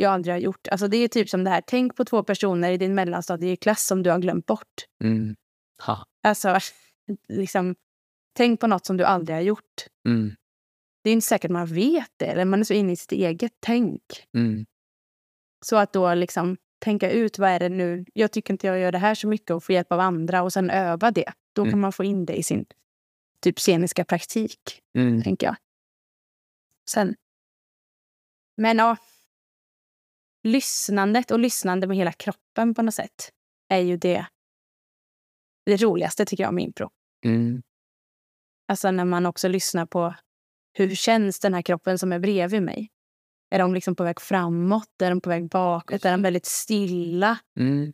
B: jag aldrig har gjort. Alltså det är typ som det här, tänk på två personer i din mellanstadieklass som du har glömt bort.
A: Mm. Ha.
B: Alltså, [LAUGHS] liksom, tänk på något som du aldrig har gjort.
A: Mm.
B: Det är inte säkert man vet det, eller man är så inne i sitt eget tänk.
A: Mm.
B: Så att då liksom tänka ut vad är det nu, jag tycker inte jag gör det här så mycket och få hjälp av andra och sen öva det. Då
A: Mm.
B: kan man få in det i sin typ sceniska praktik,
A: Mm.
B: tänker jag. Sen. Men ja. Lyssnandet och lyssnande med hela kroppen på något sätt är ju det, det roligaste tycker jag med impro.
A: Mm.
B: Alltså när man också lyssnar på hur känns den här kroppen som är bredvid mig? Är de liksom på väg framåt? Är de på väg bakåt? Är de väldigt stilla?
A: Mm.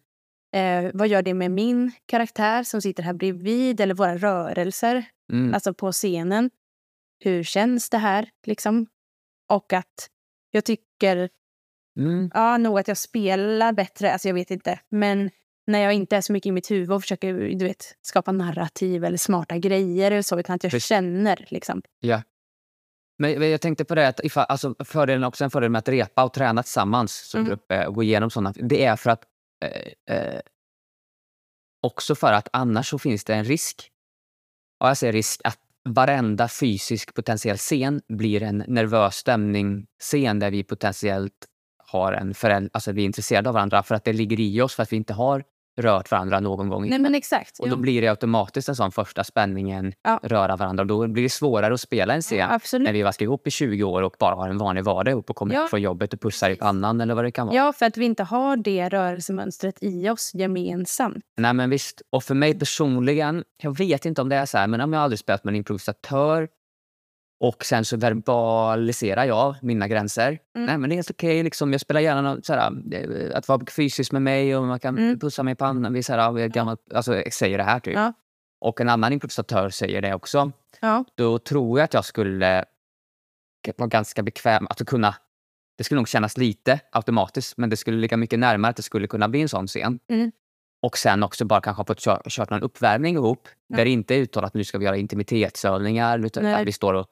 B: Eh, vad gör det med min karaktär som sitter här bredvid? Eller våra rörelser,
A: Mm.
B: alltså på scenen? Hur känns det här? Liksom? Och att jag tycker
A: Mm.
B: ja, nog att jag spelar bättre. Alltså jag vet inte. Men när jag inte är så mycket i mitt huvud och försöker du vet, skapa narrativ eller smarta grejer eller så, utan att jag
A: Precis.
B: känner. Liksom.
A: Ja. Men jag tänkte på det att ifall, alltså fördelen också en fördel med att repa och träna tillsammans som
B: Mm.
A: grupp eh, och gå igenom sådana. Det är för att eh, eh, också för att annars så finns det en risk. Ja, jag säger risk att varenda fysisk potentiell scen blir en nervös stämning-scen där vi potentiellt har en föräldrar, alltså vi är intresserade av varandra för att det ligger i oss för att vi inte har rört varandra någon gång
B: Nej men exakt.
A: och då
B: ja.
A: blir det automatiskt en sån första spänningen,
B: Ja.
A: röra varandra. Och då blir det svårare att spela en scen
B: Ja,
A: när vi vaskar ihop i 20 år och bara har en vanlig vardag ihop och kommer
B: Ja.
A: från jobbet och pussar i pannan eller vad det kan vara.
B: Ja, för att vi inte har det rörelsemönstret i oss gemensamt.
A: Nej men visst. Och för mig personligen, jag vet inte om det är så här, men om jag aldrig spelat med en improvisatör och sen så verbaliserar jag mina gränser.
B: Mm.
A: Nej men det är helt okej. liksom. Jag spelar gärna något, så här, eh, att vara fysiskt med mig och man kan
B: Mm.
A: pussa mig i pannan. Vi, så här, vi är gammal, alltså, säger det här typ.
B: Ja.
A: Och en annan improvisatör säger det också.
B: Ja.
A: då tror jag att jag skulle vara ganska bekväm att kunna... Det skulle nog kännas lite automatiskt, men det skulle ligga mycket närmare att det skulle kunna bli en sån scen.
B: Mm.
A: Och sen också bara kanske ha fått kö- kört någon uppvärmning ihop,
B: Ja.
A: där det inte är uttalat att nu ska vi göra intimitetsövningar, utan
B: Nej.
A: att vi står och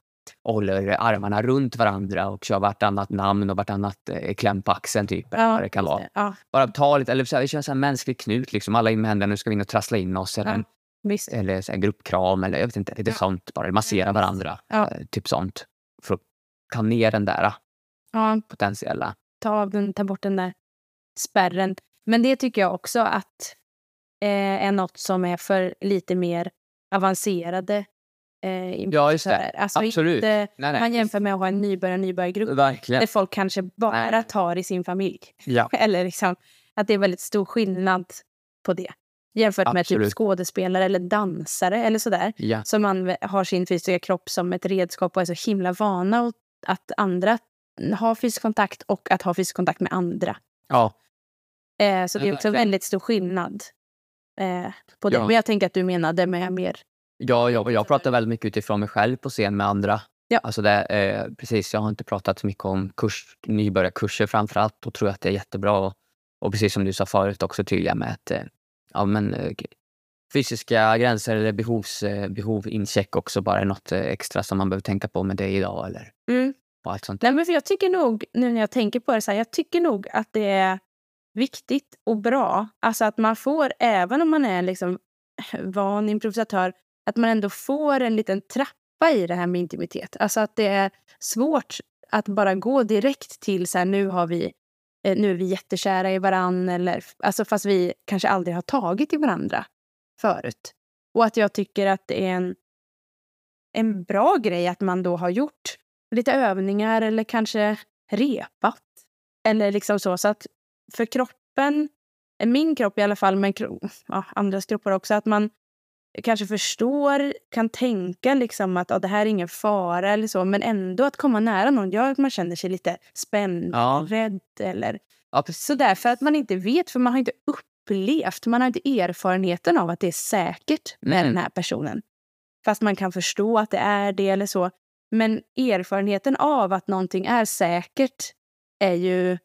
A: håller armarna runt varandra och kör vartannat namn och vartannat eh, kläm på axeln, typ. vad det kan vara.
B: det. Ja,
A: Bara ta lite, eller så här, vi kör en mänsklig knut, liksom. alla in med händerna, nu ska vi in och trassla in oss. Eller,
B: Ja. visst.
A: eller så här, gruppkram eller jag vet inte, lite
B: Ja.
A: sånt. Bara massera varandra.
B: Ja.
A: Eh, Typ sånt. För att ta ner den där eh,
B: Ja,
A: potentiella.
B: ta, av den, ta bort den där spärren. Men det tycker jag också att eh, är något som är för lite mer avancerade eh,
A: Ja, just det.
B: Alltså
A: Absolut.
B: Inte,
A: Nej, nej.
B: man jämför med att ha en nybörjar-nybörjargrupp
A: Verkligen.
B: där folk kanske bara
A: Nej.
B: tar i sin familj.
A: Ja. [LAUGHS]
B: Eller liksom, att det är väldigt stor skillnad på det. Jämfört med typ
A: Absolut.
B: skådespelare eller dansare eller sådär.
A: Ja.
B: Som man har sin fysiska kropp som ett redskap och är så himla vana att andra har fysisk kontakt och att ha fysisk kontakt med andra.
A: ja.
B: Eh, så det är också väldigt stor skillnad eh, på det.
A: Ja.
B: Men jag tänker att du menade med mer...
A: Ja, jag, jag pratar väldigt mycket utifrån mig själv på scen med andra.
B: Ja.
A: Alltså det, eh, precis, jag har inte pratat så mycket om kurs, nybörjarkurser framför allt. Då tror att det är jättebra. Och, och precis som du sa förut också tydliga med att eh, ja, men, eh, fysiska gränser eller behovs, eh, behov incheck också bara är något eh, extra som man behöver tänka på med det idag. Eller, och allt sånt.
B: Nej, men för jag tycker nog, nu när jag tänker på det, så här, jag tycker nog att det är viktigt och bra. Alltså att man får, även om man är liksom [CLEARS THROAT] van improvisatör, att man ändå får en liten trappa i det här med intimitet. Alltså att det är svårt att bara gå direkt till så här, nu har vi eh, nu är vi jättekära i varann eller alltså fast vi kanske aldrig har tagit i varandra förut. Och att jag tycker att det är en, en bra grej att man då har gjort lite övningar eller kanske repat. Eller liksom så. Så att för kroppen, min kropp i alla fall, men ja, andras kroppar också, att man kanske förstår, kan tänka liksom att ja, det här är ingen fara eller så, men ändå att komma nära någon gör att man känner sig lite spänd,
A: Ja.
B: rädd eller
A: Ja, precis.
B: sådär. För att man inte vet, för man har inte upplevt, man har inte erfarenheten av att det är säkert med
A: Mm.
B: den här personen. Fast man kan förstå att det är det eller så. Men erfarenheten av att någonting är säkert är ju...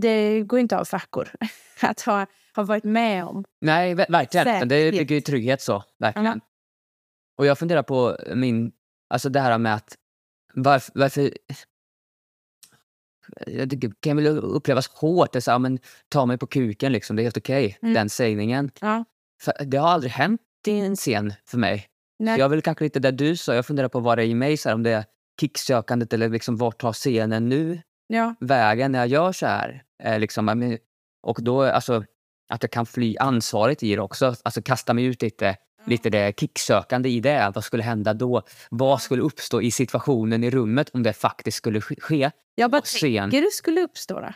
B: Det går inte av fackor [LAUGHS] att ha, ha varit med om.
A: Nej, ver- verkligen. Men Det
B: Säkerhet.
A: bygger ju trygghet så. Verkligen.
B: Ja.
A: Och jag funderar på min... Alltså det här med att... Varför... varför det kan väl upplevas hårt. Det är så här, men, ta mig på kuken, liksom. det är helt okej.
B: Mm.
A: Den sägningen.
B: Ja.
A: För det har aldrig hänt i en scen för mig.
B: Nej.
A: Så jag vill kanske lite där du sa, jag funderar på vad det är i mig, så här, om det är kicksökandet eller liksom, vart tar scenen nu
B: Ja.
A: vägen när jag gör så här? Eh, liksom, och då, alltså, att jag kan fly ansvaret i det också. Alltså kasta mig ut lite, lite det kicksökande i det. Vad skulle hända då? Vad skulle uppstå i situationen i rummet om det faktiskt skulle ske-
B: bara
A: Och sen-
B: tänker det skulle uppstå då.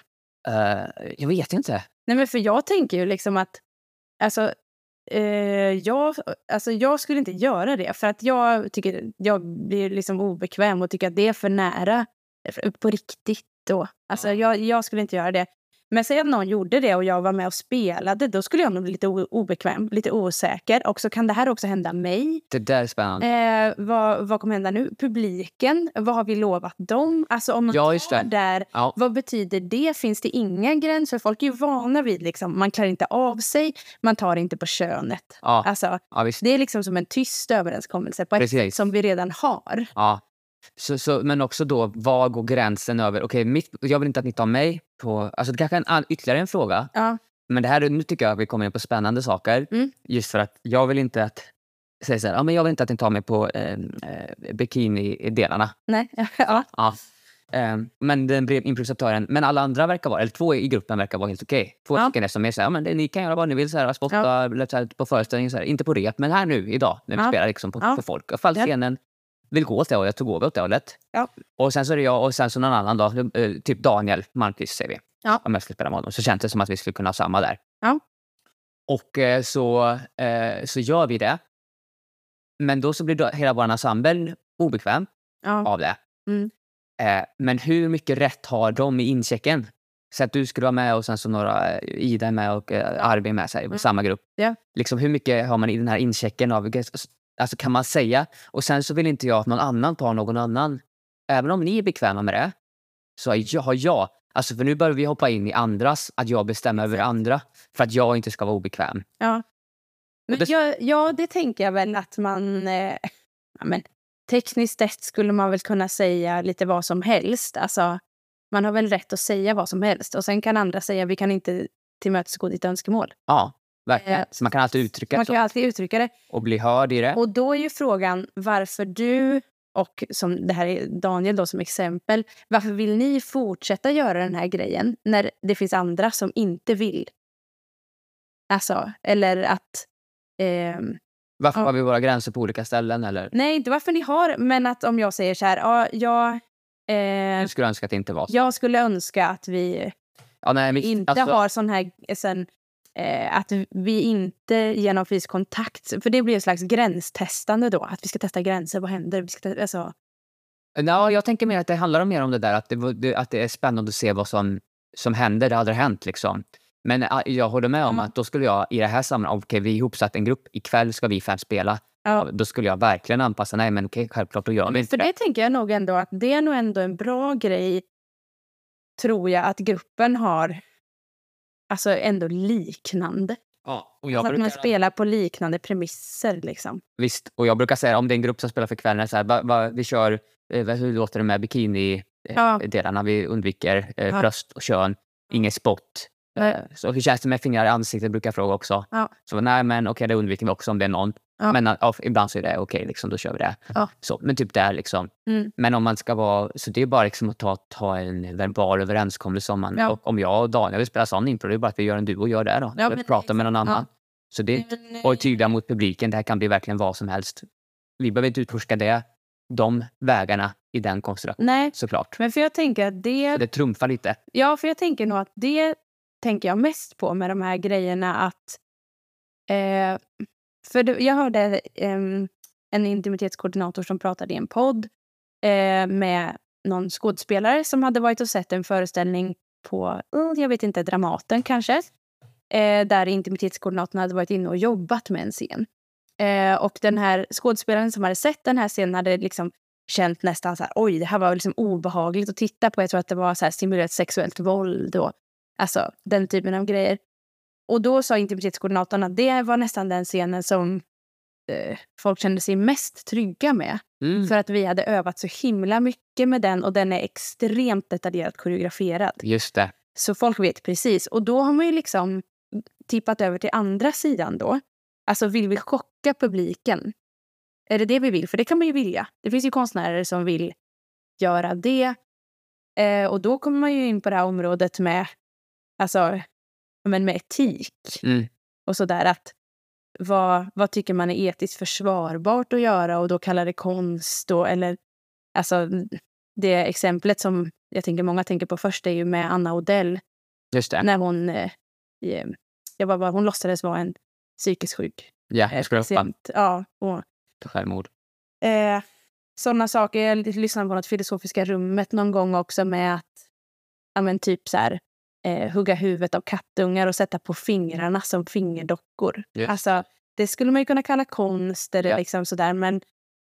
A: Eh, jag vet inte.
B: Nej, men för jag tänker ju liksom att... Alltså, eh, jag, alltså, jag skulle inte göra det. För att jag tycker jag blir liksom obekväm och tycker att det är för nära på riktigt. Då. Alltså,
A: Ja.
B: jag, jag skulle inte göra det. Men säg att någon gjorde det och jag var med och spelade. Då skulle jag nog bli lite obekväm, lite osäker. Och så kan det här också hända mig.
A: Det där är spännande.
B: Eh, vad, vad kommer hända nu? Publiken, vad har vi lovat dem? Alltså om man
A: Ja,
B: tar
A: det.
B: där,
A: Ja.
B: vad betyder det? Finns det inga gränser? Folk är ju vana vid liksom, man klär inte av sig, man tar inte på könet.
A: Ja,
B: Alltså,
A: ja,
B: det är liksom som en tyst överenskommelse på ett som vi redan har.
A: Ja. Så, så, men också då, var går gränsen över? Okej, mitt, jag vill inte att ni tar mig på... Alltså det kanske är en, ytterligare en fråga.
B: Ja,
A: Men det här, är- nu tycker jag att vi kommer in på spännande saker.
B: Mm.
A: Just för att jag vill inte att... Säg så här, ja, men jag vill inte att ni tar mig på eh, eh, bikini-delarna.
B: nej, [LAUGHS] ja,
A: Ja. Eh, men den blev improvisatören. Men alla andra verkar vara, eller två i gruppen verkar vara helt okej. Två
B: Ja.
A: stycken är som är så här, ja, men det, ni kan göra vad ni vill, så här, spotta
B: Ja.
A: så här, på föreställningen, så här, inte på rep, men här nu idag när vi
B: Ja.
A: spelar liksom, på,
B: Ja.
A: för folk. Ifall
B: Ja.
A: scenen vill gå åt det hållet, så går vi åt det hållet.
B: Ja.
A: Och sen så är det jag och sen så någon annan då, eh, typ Daniel Malmqvist säger vi.
B: Ja.
A: Om jag ska spela med honom. Så känns det som att vi skulle kunna ha samma där.
B: Ja.
A: Och eh, så, eh, så gör vi det. Men då så blir då hela vår ensemble obekväm
B: ja.
A: av det.
B: Mm.
A: Eh, men hur mycket rätt har de i inchecken? Så att du skulle vara med och sen så några, Ida är med och eh, Arvid är med sig,
B: Mm.
A: samma grupp.
B: Ja.
A: Liksom, hur mycket har man i den här inchecken? Av, alltså kan man säga? Och sen så vill inte jag att någon annan tar någon annan. Även om ni är bekväma med det, så har jag, jag Alltså för nu börjar vi hoppa in i andras, att jag bestämmer över andra. För att jag inte ska vara obekväm.
B: Ja. Men
A: det-
B: ja, ja, det tänker jag väl att man... Eh, ja, men, tekniskt sett skulle man väl kunna säga lite vad som helst. Alltså, man har väl rätt att säga vad som helst. Och sen kan andra säga vi kan inte tillmötesgå ditt önskemål.
A: Ja, verkligen.
B: Eh,
A: Så man kan alltid uttrycka
B: Man
A: det
B: kan
A: så.
B: alltid uttrycka det.
A: Och bli hörd i det.
B: Och då är ju frågan varför du och som det här är Daniel då som exempel. Varför vill ni fortsätta göra den här grejen när det finns andra som inte vill? Alltså, eller att... ehm,
A: Varför
B: ja.
A: har vi våra gränser på olika ställen? Eller?
B: Nej, inte varför ni har, men att om jag säger så här, ja, jag, eh,
A: Jag skulle önska att det inte var så.
B: jag skulle önska att vi
A: Ja, nej, men,
B: inte
A: alltså,
B: har sån här, sen, eh, att vi inte genom fysisk kontakt, för det blir ett slags gränstestande då, att vi ska testa gränser, vad händer? Vi ska testa, alltså,
A: Ja, jag tänker mer att det handlar mer om det där att det, att det är spännande att se vad som, som händer. Det har aldrig hänt liksom. Men jag håller med om
B: Mm.
A: att då skulle jag i det här sammanhanget, okej vi är ihopsatt en grupp, ikväll ska vi fem spela.
B: ja.
A: Då skulle jag verkligen anpassa, nej men okej självklart då gör vi inte
B: För
A: det.
B: det tänker jag nog ändå att det är nog ändå en bra grej, tror jag, att gruppen har alltså ändå liknande.
A: Ja, och jag
B: Alltså att man
A: brukar,
B: spelar på liknande premisser liksom.
A: visst, och jag brukar säga om det är en grupp som spelar för kvällen, så här, va, va, vi kör, eh, hur låter det med bikini-delarna?
B: Ja.
A: Vi undviker eh,
B: Ja.
A: bröst och kön, ingen spott. Eh, Så hur känns det med fingrar i ansiktet brukar jag fråga också.
B: Ja.
A: Så nej men okej det undviker vi också om det är någon.
B: Ja.
A: Men ja, ibland så är det okej, liksom, då kör vi det.
B: Ja.
A: Så, men typ där liksom.
B: Mm.
A: Men om man ska vara, så det är bara liksom att ta, ta en verbal överenskommelse om man, och om jag och Daniel vill spela sån impro, det är bara att vi gör en duo och gör det då.
B: Ja,
A: Eller
B: men
A: prata med någon annan. Så det, och är tydliga mot publiken, det här kan bli verkligen vad som helst. Vi behöver inte utforska det, de vägarna i den konstellationen
B: Nej,
A: såklart.
B: men för jag tänker att det...
A: Så det trumfar lite.
B: Ja, för jag tänker nog att det tänker jag mest på med de här grejerna att... Eh, för det, jag hörde um, en intimitetskoordinator som pratade i en podd eh, med någon skådespelare som hade varit och sett en föreställning på, eh, jag vet inte, Dramaten kanske. Eh, där intimitetskoordinatorn hade varit inne och jobbat med en scen. Eh, och den här skådespelaren som hade sett den här scenen hade liksom känt nästan så här, oj, det här var liksom obehagligt att titta på. Jag tror att det var så här simulerat sexuellt våld och alltså den typen av grejer. Och då sa intimitetskoordinatorn att det var nästan den scenen som eh, folk kände sig mest trygga med.
A: Mm.
B: För att vi hade övat så himla mycket med den och den är extremt detaljerat koreograferad.
A: Just det.
B: Så folk vet precis. Och då har man ju liksom tippat över till andra sidan då. Alltså vill vi chocka publiken? Är det det vi vill? För det kan man ju vilja. Det finns ju konstnärer som vill göra det. Eh, och då kommer man ju in på det här området med, alltså, men med etik
A: Mm.
B: och sådär. Att vad, vad tycker man är etiskt försvarbart att göra och då kalla det konst då, eller alltså det exemplet som jag tänker många tänker på först är ju med Anna Odell när hon, eh, jag var bara, hon låtsades vara en psykiskt sjuk
A: Ja,
B: eh,
A: jag skulle hoppa.
B: Ja, och,
A: självmord.
B: eh, sådana saker. Jag lyssnade på något filosofiska rummet någon gång också med att ja, men typ så här, eh, hugga huvudet av kattungar och sätta på fingrarna som fingerdockor.
A: Just.
B: Alltså, det skulle man ju kunna kalla konst eller
A: Ja.
B: liksom sådär, men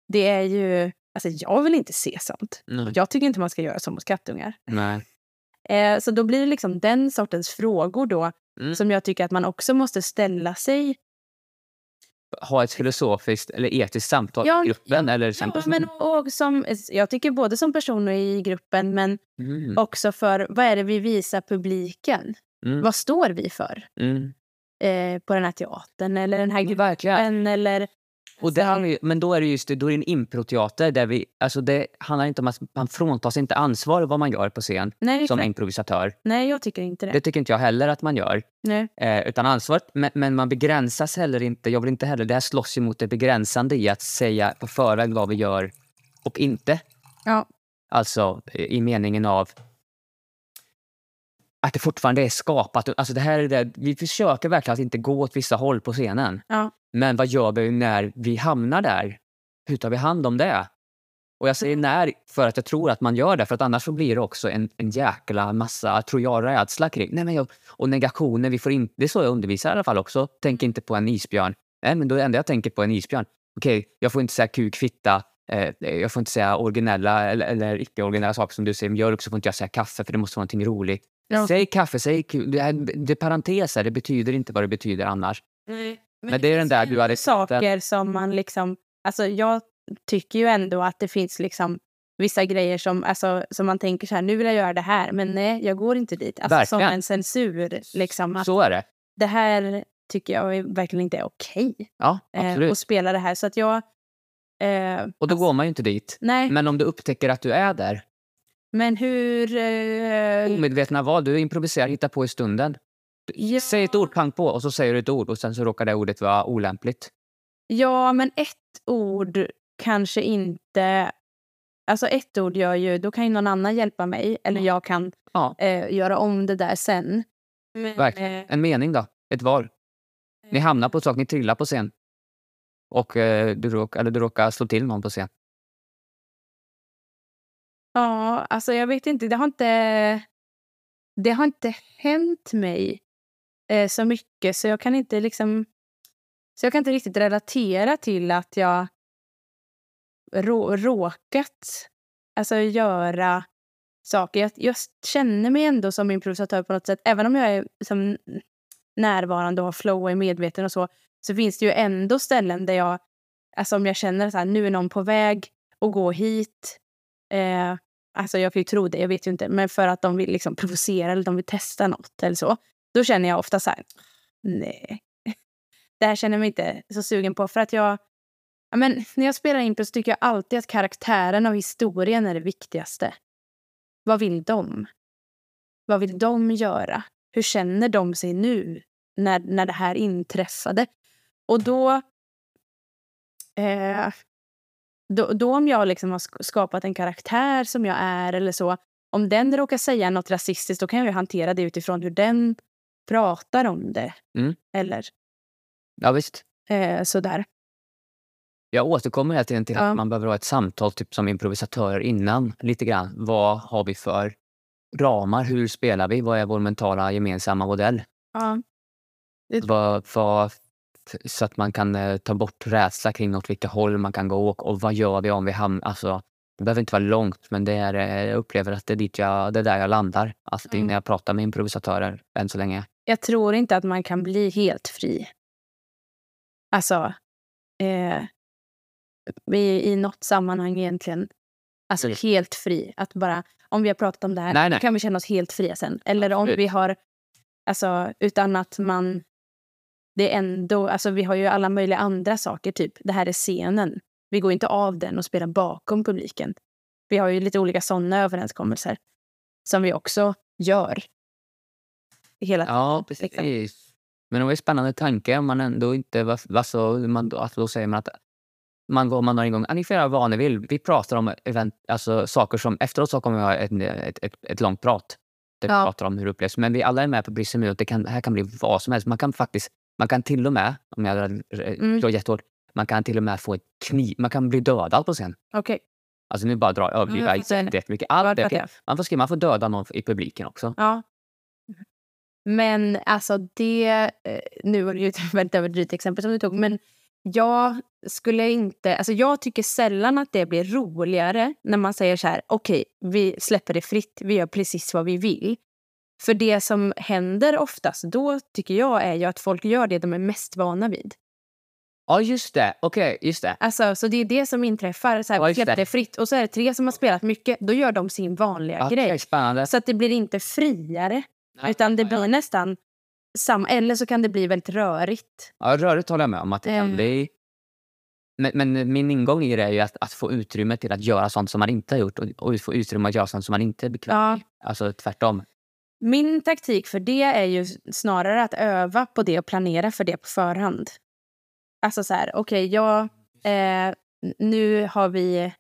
B: det är ju... Alltså jag vill inte se sånt.
A: Mm.
B: Jag tycker inte man ska göra så mot kattungar.
A: Nej.
B: Eh, så då blir det liksom den sortens frågor då
A: Mm.
B: som jag tycker att man också måste ställa sig.
A: Ha ett filosofiskt eller etiskt samtal
B: Ja,
A: i gruppen eller som
B: Ja,
A: person.
B: men och som, jag tycker både som person och i gruppen, men
A: Mm.
B: också för vad är det vi visar publiken?
A: Mm.
B: Vad står vi för
A: Mm.
B: eh, på den här teatern eller den här
A: Ja, verkligen.
B: gruppen? Eller,
A: Och det handlar ju, men då är det just det, då är det en improteater där vi, alltså det handlar inte om att man fråntas inte ansvar vad man gör på scen
B: nej,
A: som improvisatör.
B: nej, jag tycker inte det.
A: Det tycker inte jag heller att man gör.
B: Nej.
A: Eh, utan ansvaret, men, men man begränsas heller inte. Jag vill inte heller, det här slåss ju mot det begränsande i att säga på förväg vad vi gör och inte.
B: Ja.
A: Alltså i meningen av att det fortfarande är skapat. Alltså det här är det, vi försöker verkligen att inte gå åt vissa håll på scenen.
B: Ja.
A: Men vad gör vi när vi hamnar där? Hur tar vi hand om det? Och jag säger när för att jag tror att man gör det, för att annars så blir det också en, en jäkla massa, tror jag, rädsla kring. Nej, men jag, och negationer, vi får in, det är så jag undervisar i alla fall också. Tänk inte på en isbjörn. Nej, men då är det enda jag tänker på en isbjörn. Okej, jag får inte säga kuk, fitta, eh, jag får inte säga originella eller, eller icke-originella saker som du säger mjölk, så får inte jag säga kaffe för det måste vara någonting roligt.
B: Ja.
A: Säg kaffe, säg kul. Det är, det är parenteser, det betyder inte vad det betyder annars.
B: Nej.
A: Men det är den där du hade-
B: Saker som man liksom... Alltså jag tycker ju ändå att det finns liksom vissa grejer som, alltså, som man tänker så här, nu vill jag göra det här, men nej, jag går inte dit. Alltså, som
A: Verkligen.
B: en censur. Liksom, att
A: Så är det.
B: det här tycker jag verkligen inte är okej.
A: Ja,
B: Eh,
A: absolut.
B: att spela det här. Så att jag... Eh,
A: Och då går man ju inte dit.
B: nej, men,
A: Men om du upptäcker att du är där,
B: hur... Eh,
A: omedvetna val, du improviserar, hittar på i stunden.
B: Ja.
A: Säg ett ord, pang på, och så säger du ett ord och sen så råkar det ordet vara olämpligt.
B: ja, men ett ord kanske inte... Alltså ett ord gör ju, då kan ju någon annan hjälpa mig. Eller jag kan
A: Ja,
B: eh, göra om det där sen. Men,
A: verkligen.
B: eh,
A: En mening då, ett val. Ni hamnar på ett sak, ni trillar på scen. Och eh, du, råk, eller du råkar slå till någon på scen.
B: Ja, alltså jag vet inte. Det har inte, det har inte hänt mig eh, så mycket så jag kan inte liksom... Så jag kan inte riktigt relatera till att jag rå, råkat alltså, göra saker. Jag, jag känner mig ändå som improvisatör på något sätt. Även om jag är som närvarande och har flow och är medveten och så, så finns det ju ändå ställen där jag, alltså om jag känner att nu är någon på väg att gå hit. Eh, alltså jag kan ju tro det, jag vet ju inte. Men för att de vill liksom provocera eller de vill testa något eller så. Då känner jag ofta så här, nej. [LAUGHS] Det här känner jag mig inte så sugen på. För att jag, ja, men när jag spelar impro så tycker jag alltid att karaktären och historien är det viktigaste. Vad vill de? Vad vill de göra? Hur känner de sig nu när, när det här inträffade? Och då... Eh, då, då om jag liksom har sk- skapat en karaktär som jag är eller så, om den råkar säga något rasistiskt då kan jag ju hantera det utifrån hur den pratar om det.
A: Mm.
B: Eller
A: Ja, visst.
B: eh, sådär.
A: Jag återkommer hela tiden till
B: Ja.
A: att man behöver ha ett samtal typ som improvisatörer innan. Lite grann. Vad har vi för ramar? Hur spelar vi? Vad är vår mentala gemensamma modell?
B: Ja. Det-
A: Vad, vad, så att man kan eh, ta bort rädsla kring åt vilka håll man kan gå och, och vad gör vi om vi hamnar... Alltså, det behöver inte vara långt, men det är, eh, jag upplever att det är, dit jag, det är där jag landar. Alltid
B: Mm.
A: när jag pratar med improvisatörer än så länge.
B: Jag tror inte att man kan bli helt fri. Alltså, eh, i, i något sammanhang egentligen alltså
A: Mm.
B: helt fri. Att bara, om vi har pratat om det här
A: Nej, nej.
B: kan vi känna oss helt fria sen. Eller om vi har, alltså utan att man, det är ändå, alltså vi har ju alla möjliga andra saker, typ det här är scenen. Vi går inte av den och spelar bakom publiken. Vi har ju lite olika sådana överenskommelser som vi också gör. Hela
A: Ja,
B: liksom.
A: precis. Men det var ju spännande tanke om man ändå inte... vad- Alltså, man, att då säger man att man går man har igång, "Ah, ni får göra vad ni vill. Vi pratar om event, alltså saker som... Efteråt så kommer vi ha ett, ett, ett, ett långt prat. Där vi
B: Ja.
A: pratar om hur det upplevs. Men vi alla är med på Brissel nu. Det kan, det här kan bli vad som helst. Man kan faktiskt... Man kan till och med, om jag
B: Mm.
A: slår jättehårt, man kan till och med få ett kniv. Man kan bli dödad på scen.
B: Okej.
A: Alltså nu bara dra överdriva
B: jag fattar.
A: jättemycket. Allt det, man får skriva, man får döda någon i publiken också.
B: Ja. Men alltså det... eh, Nu var det ju ett [LAUGHS] väldigt överdrivet exempel som du tog. Men jag skulle inte... Alltså jag tycker sällan att det blir roligare när man säger så här, okej, vi släpper det fritt, vi gör precis vad vi vill. För det som händer oftast då, tycker jag, är ju att folk gör det de är mest vana vid.
A: Ja, just det. Okej, just det.
B: Alltså, så det är det som inträffar. Så här,
A: just
B: släpper
A: det.
B: fritt. Och så är det tre som har spelat mycket, då gör de sin vanliga
A: Okej,
B: grej.
A: spännande.
B: Så att det blir inte friare.
A: Nej,
B: Utan det
A: ja.
B: blir nästan samma. Eller så kan det bli väldigt rörigt.
A: Ja, rörigt håller jag med om att det kan
B: Eh.
A: bli. Men, men min ingång i det är ju att, att få utrymme till att göra sånt som man inte har gjort och, och få utrymme att göra sånt som man inte är bekväm
B: Ja.
A: Alltså tvärtom.
B: Min taktik för det är ju snarare att öva på det och planera för det på förhand. Alltså så här, okej, jag... Eh, nu har vi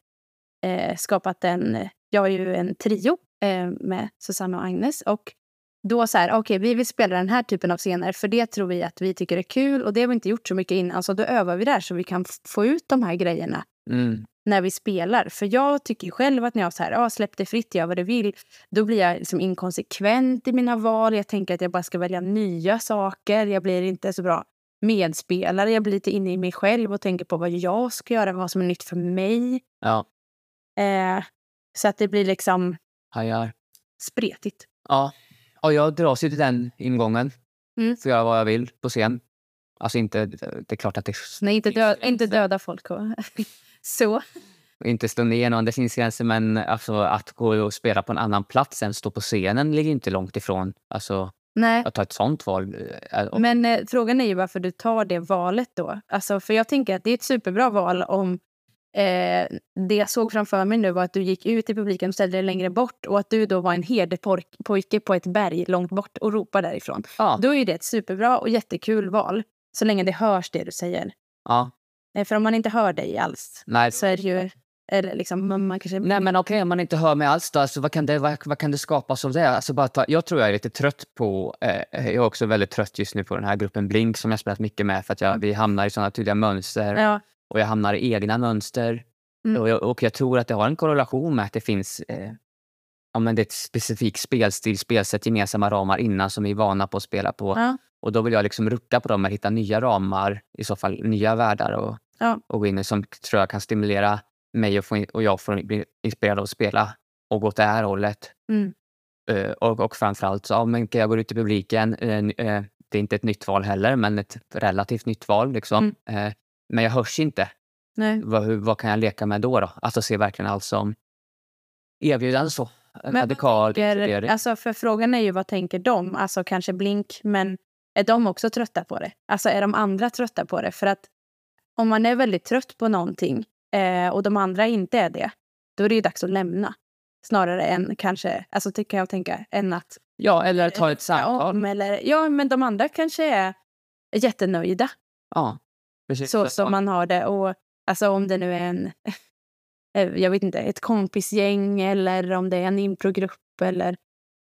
B: eh, skapat en... Jag är ju en trio eh, med Susanna och Agnes. Och då så här, okej, vi vill spela den här typen av scener för det tror vi att vi tycker är kul och det har vi inte gjort så mycket innan. Så då övar vi där så vi kan få ut de här grejerna
A: Mm
B: när vi spelar. För jag tycker själv att när jag så här, ah, släpp det fritt, gör vad du vill. Då blir jag liksom inkonsekvent i mina val. Jag tänker att jag bara ska välja nya saker. Jag blir inte så bra medspelare. Jag blir lite inne i mig själv och tänker på vad jag ska göra, vad som är nytt för mig.
A: Ja,
B: Eh, så att det blir liksom
A: hajar.
B: spretigt.
A: Ja. Och jag dras ju till den ingången.
B: Mm.
A: Får göra vad jag vill på scen. Alltså inte, det är klart att det
B: Nej, inte, dö- inte döda folk. [LAUGHS] så.
A: inte slå ner någon, finns gränser. Men alltså, att gå och spela på en annan plats än stå på scenen ligger inte långt ifrån. Alltså,
B: Nej.
A: att ta ett sånt val. eh,
B: Men eh, frågan är ju varför du tar det valet då. Alltså, för jag tänker att det är ett superbra val om eh, det jag såg framför mig nu var att du gick ut i publiken och ställde dig längre bort och att du då var en herdepojke på ett berg långt bort och ropade därifrån.
A: Ja,
B: Då är det ett superbra och jättekul val. Så länge det hörs det du säger.
A: ja.
B: För om man inte hör dig alls
A: Nej,
B: så är det ju... Eller liksom, man, kanske...
A: Nej men okej, om man inte hör mig alls då, alltså, vad, kan det, vad, vad kan det skapas av det? Alltså, bara ta, jag tror jag är lite trött på, eh, jag är också väldigt trött just nu på den här gruppen Blink som jag spelat mycket med för att jag, vi hamnar i sådana tydliga mönster
B: Ja,
A: och jag hamnar i egna mönster.
B: Mm.
A: Och, jag, och jag tror att det har en korrelation med att det finns eh, ja, men det är ett specifikt spelstil, spelsätt, gemensamma ramar innan som vi är vana på att spela på.
B: ja,
A: Och då vill jag liksom rucka på dem och hitta nya ramar, i så fall nya världar och,
B: Ja.
A: och gå in i som tror jag kan stimulera mig och, få, och jag får bli inspirerad av att spela och gå åt det här hållet.
B: Mm.
A: Eh, och, och framförallt så, ja, men jag går ut i publiken. n- eh, det är inte ett nytt val heller, men ett relativt nytt val. Liksom. Eh, men jag hörs inte.
B: nej.
A: Vad, hur, vad kan jag leka med då? då? Alltså se verkligen allt som erbjudande så.
B: Vad
A: Radikal
B: tänker-. Alltså för frågan är ju vad tänker de? Alltså kanske Blink, men är de också trötta på det? Alltså är de andra trötta på det? För att om man är väldigt trött på någonting eh, och de andra inte är det, då är det ju dags att lämna. Snarare än kanske, alltså det kan jag tänka, än att
A: Ja, eller ta ett
B: Ja,
A: samtal.
B: eller, ja, men de andra kanske är jättenöjda
A: Ja, precis.
B: så som man har det. Och alltså om det nu är en, eh, jag vet inte, ett kompisgäng eller om det är en improgrupp eller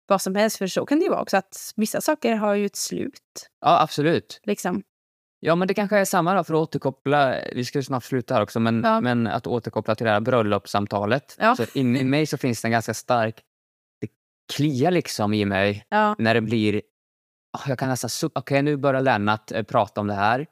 B: vad som helst. För så kan det ju vara också att vissa saker har ju ett slut.
A: Ja, absolut.
B: Liksom.
A: Ja, men det kanske är samma då för att återkoppla. Vi ska ju snart sluta här också, men,
B: Ja.
A: men att återkoppla till det här bröllopssamtalet.
B: Ja.
A: Så in i mig så finns det en ganska stark... Det kliar liksom i mig
B: Ja,
A: när det blir... ah, Jag kan nästan... Okej, nu börjar Lennart eh, prata om det här.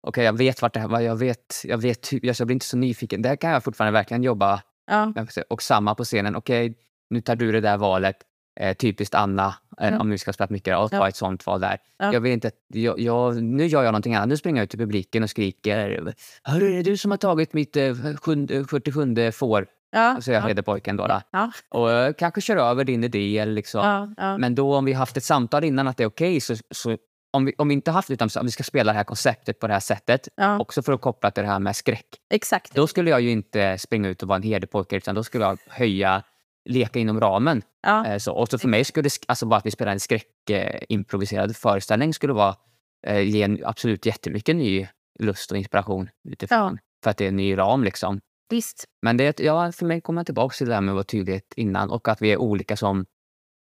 A: Okej, jag vet vart det här... Jag vet, jag vet hur... Jag blir inte så nyfiken. Det här kan jag fortfarande verkligen jobba
B: ja.
A: Och samma på scenen. Okej, nu tar du det där valet. eh, typiskt Anna, eh,
B: Mm.
A: om vi ska spela mycket, ta
B: Ja.
A: ett sånt val där.
B: Ja.
A: Jag vill inte, jag, jag, nu gör jag någonting annat. Nu springer jag ut till publiken och skriker Hörru, är det du som har tagit mitt eh, sjunde- 47 får?
B: Ja,
A: Så jag
B: ja,
A: heter pojken då. då.
B: ja,
A: Och eh, kanske kör över din idé. Eller liksom. Men då om vi haft ett samtal innan att det är okej, så, så om, vi, om vi inte haft utan om vi ska spela det här konceptet på det här sättet,
B: ja
A: också för att koppla till det här med skräck,
B: exakt.
A: då skulle jag ju inte springa ut och vara en herdepojke, utan då skulle jag höja, leka inom ramen.
B: Ja,
A: Eh, så. Och så för mig skulle sk- alltså bara att vi spelar en skräckimproviserad eh, föreställning skulle vara, eh, ge en absolut jättemycket ny lust och inspiration utifrån. För att det är en ny ram liksom.
B: visst.
A: Men det, ja, för mig kommer jag tillbaka till det där med att vara tydlighet innan och att vi är olika som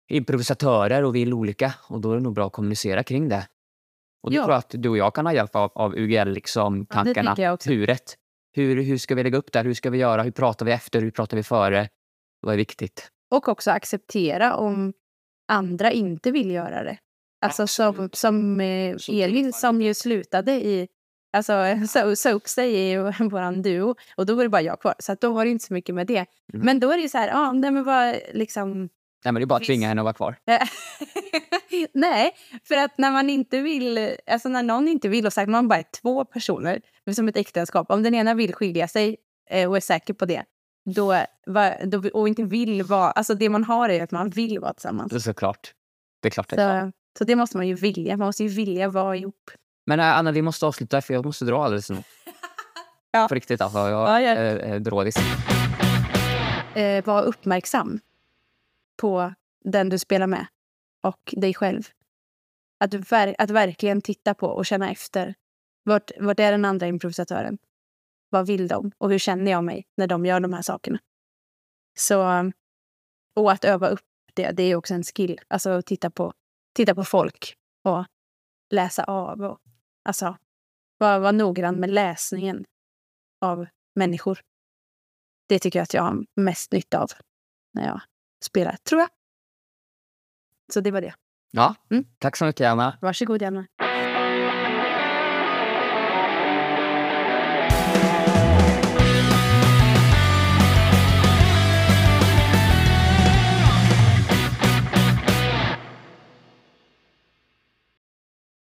A: improvisatörer och vill olika. Och då är det nog bra att kommunicera kring det. Och
B: Ja.
A: tror jag att du och jag kan ha hjälp av, av UGL, liksom,
B: Ja,
A: tankarna.
B: också.
A: Huret. Hur, hur ska vi lägga upp det här? Hur ska vi göra? Hur pratar vi efter? Hur pratar vi före? Vad är viktigt?
B: Och också acceptera om andra inte vill göra det. Alltså som,
A: Absolut.
B: som eh,
A: Så
B: Elin som ju slutade i, alltså så, sa upp sig i [LAUGHS] våran duo och då var det bara jag kvar. Så då var det inte så mycket med det.
A: Mm.
B: Men då är det ju så här, ja, nej men vad liksom
A: Nej, men det är bara att tvinga henne att vara kvar. [LAUGHS]
B: Nej, för att när man inte vill, alltså när någon inte vill och sagt man bara är två personer, som ett äktenskap, om den ena vill skilja sig eh, och är säker på det, då, då, och inte vill vara, alltså det man har är att man vill vara tillsammans.
A: Det är såklart. Det är klart det är
B: så. Så, det måste man ju vilja, man måste ju vilja vara ihop.
A: Men äh, Anna, vi måste avsluta för jag måste dra alldeles nu. [LAUGHS]
B: Ja.
A: På riktigt alltså. Jag
B: Ja, ja.
A: är äh, drådis.
B: Eh, var uppmärksam på den du spelar med och dig själv. Att, ver- att verkligen titta på och känna efter. Vart, vart är den andra improvisatören? Vad vill de? Och hur känner jag mig när de gör de här sakerna? Så, och att öva upp det, det är också en skill. Alltså att titta på, titta på folk och läsa av. Och, alltså, vara var noggrann med läsningen av människor. Det tycker jag att jag har mest nytta av när jag spelar, tror jag. Så det var det.
A: Ja,
B: Mm.
A: tack så mycket Anna.
B: Varsågod, Janne.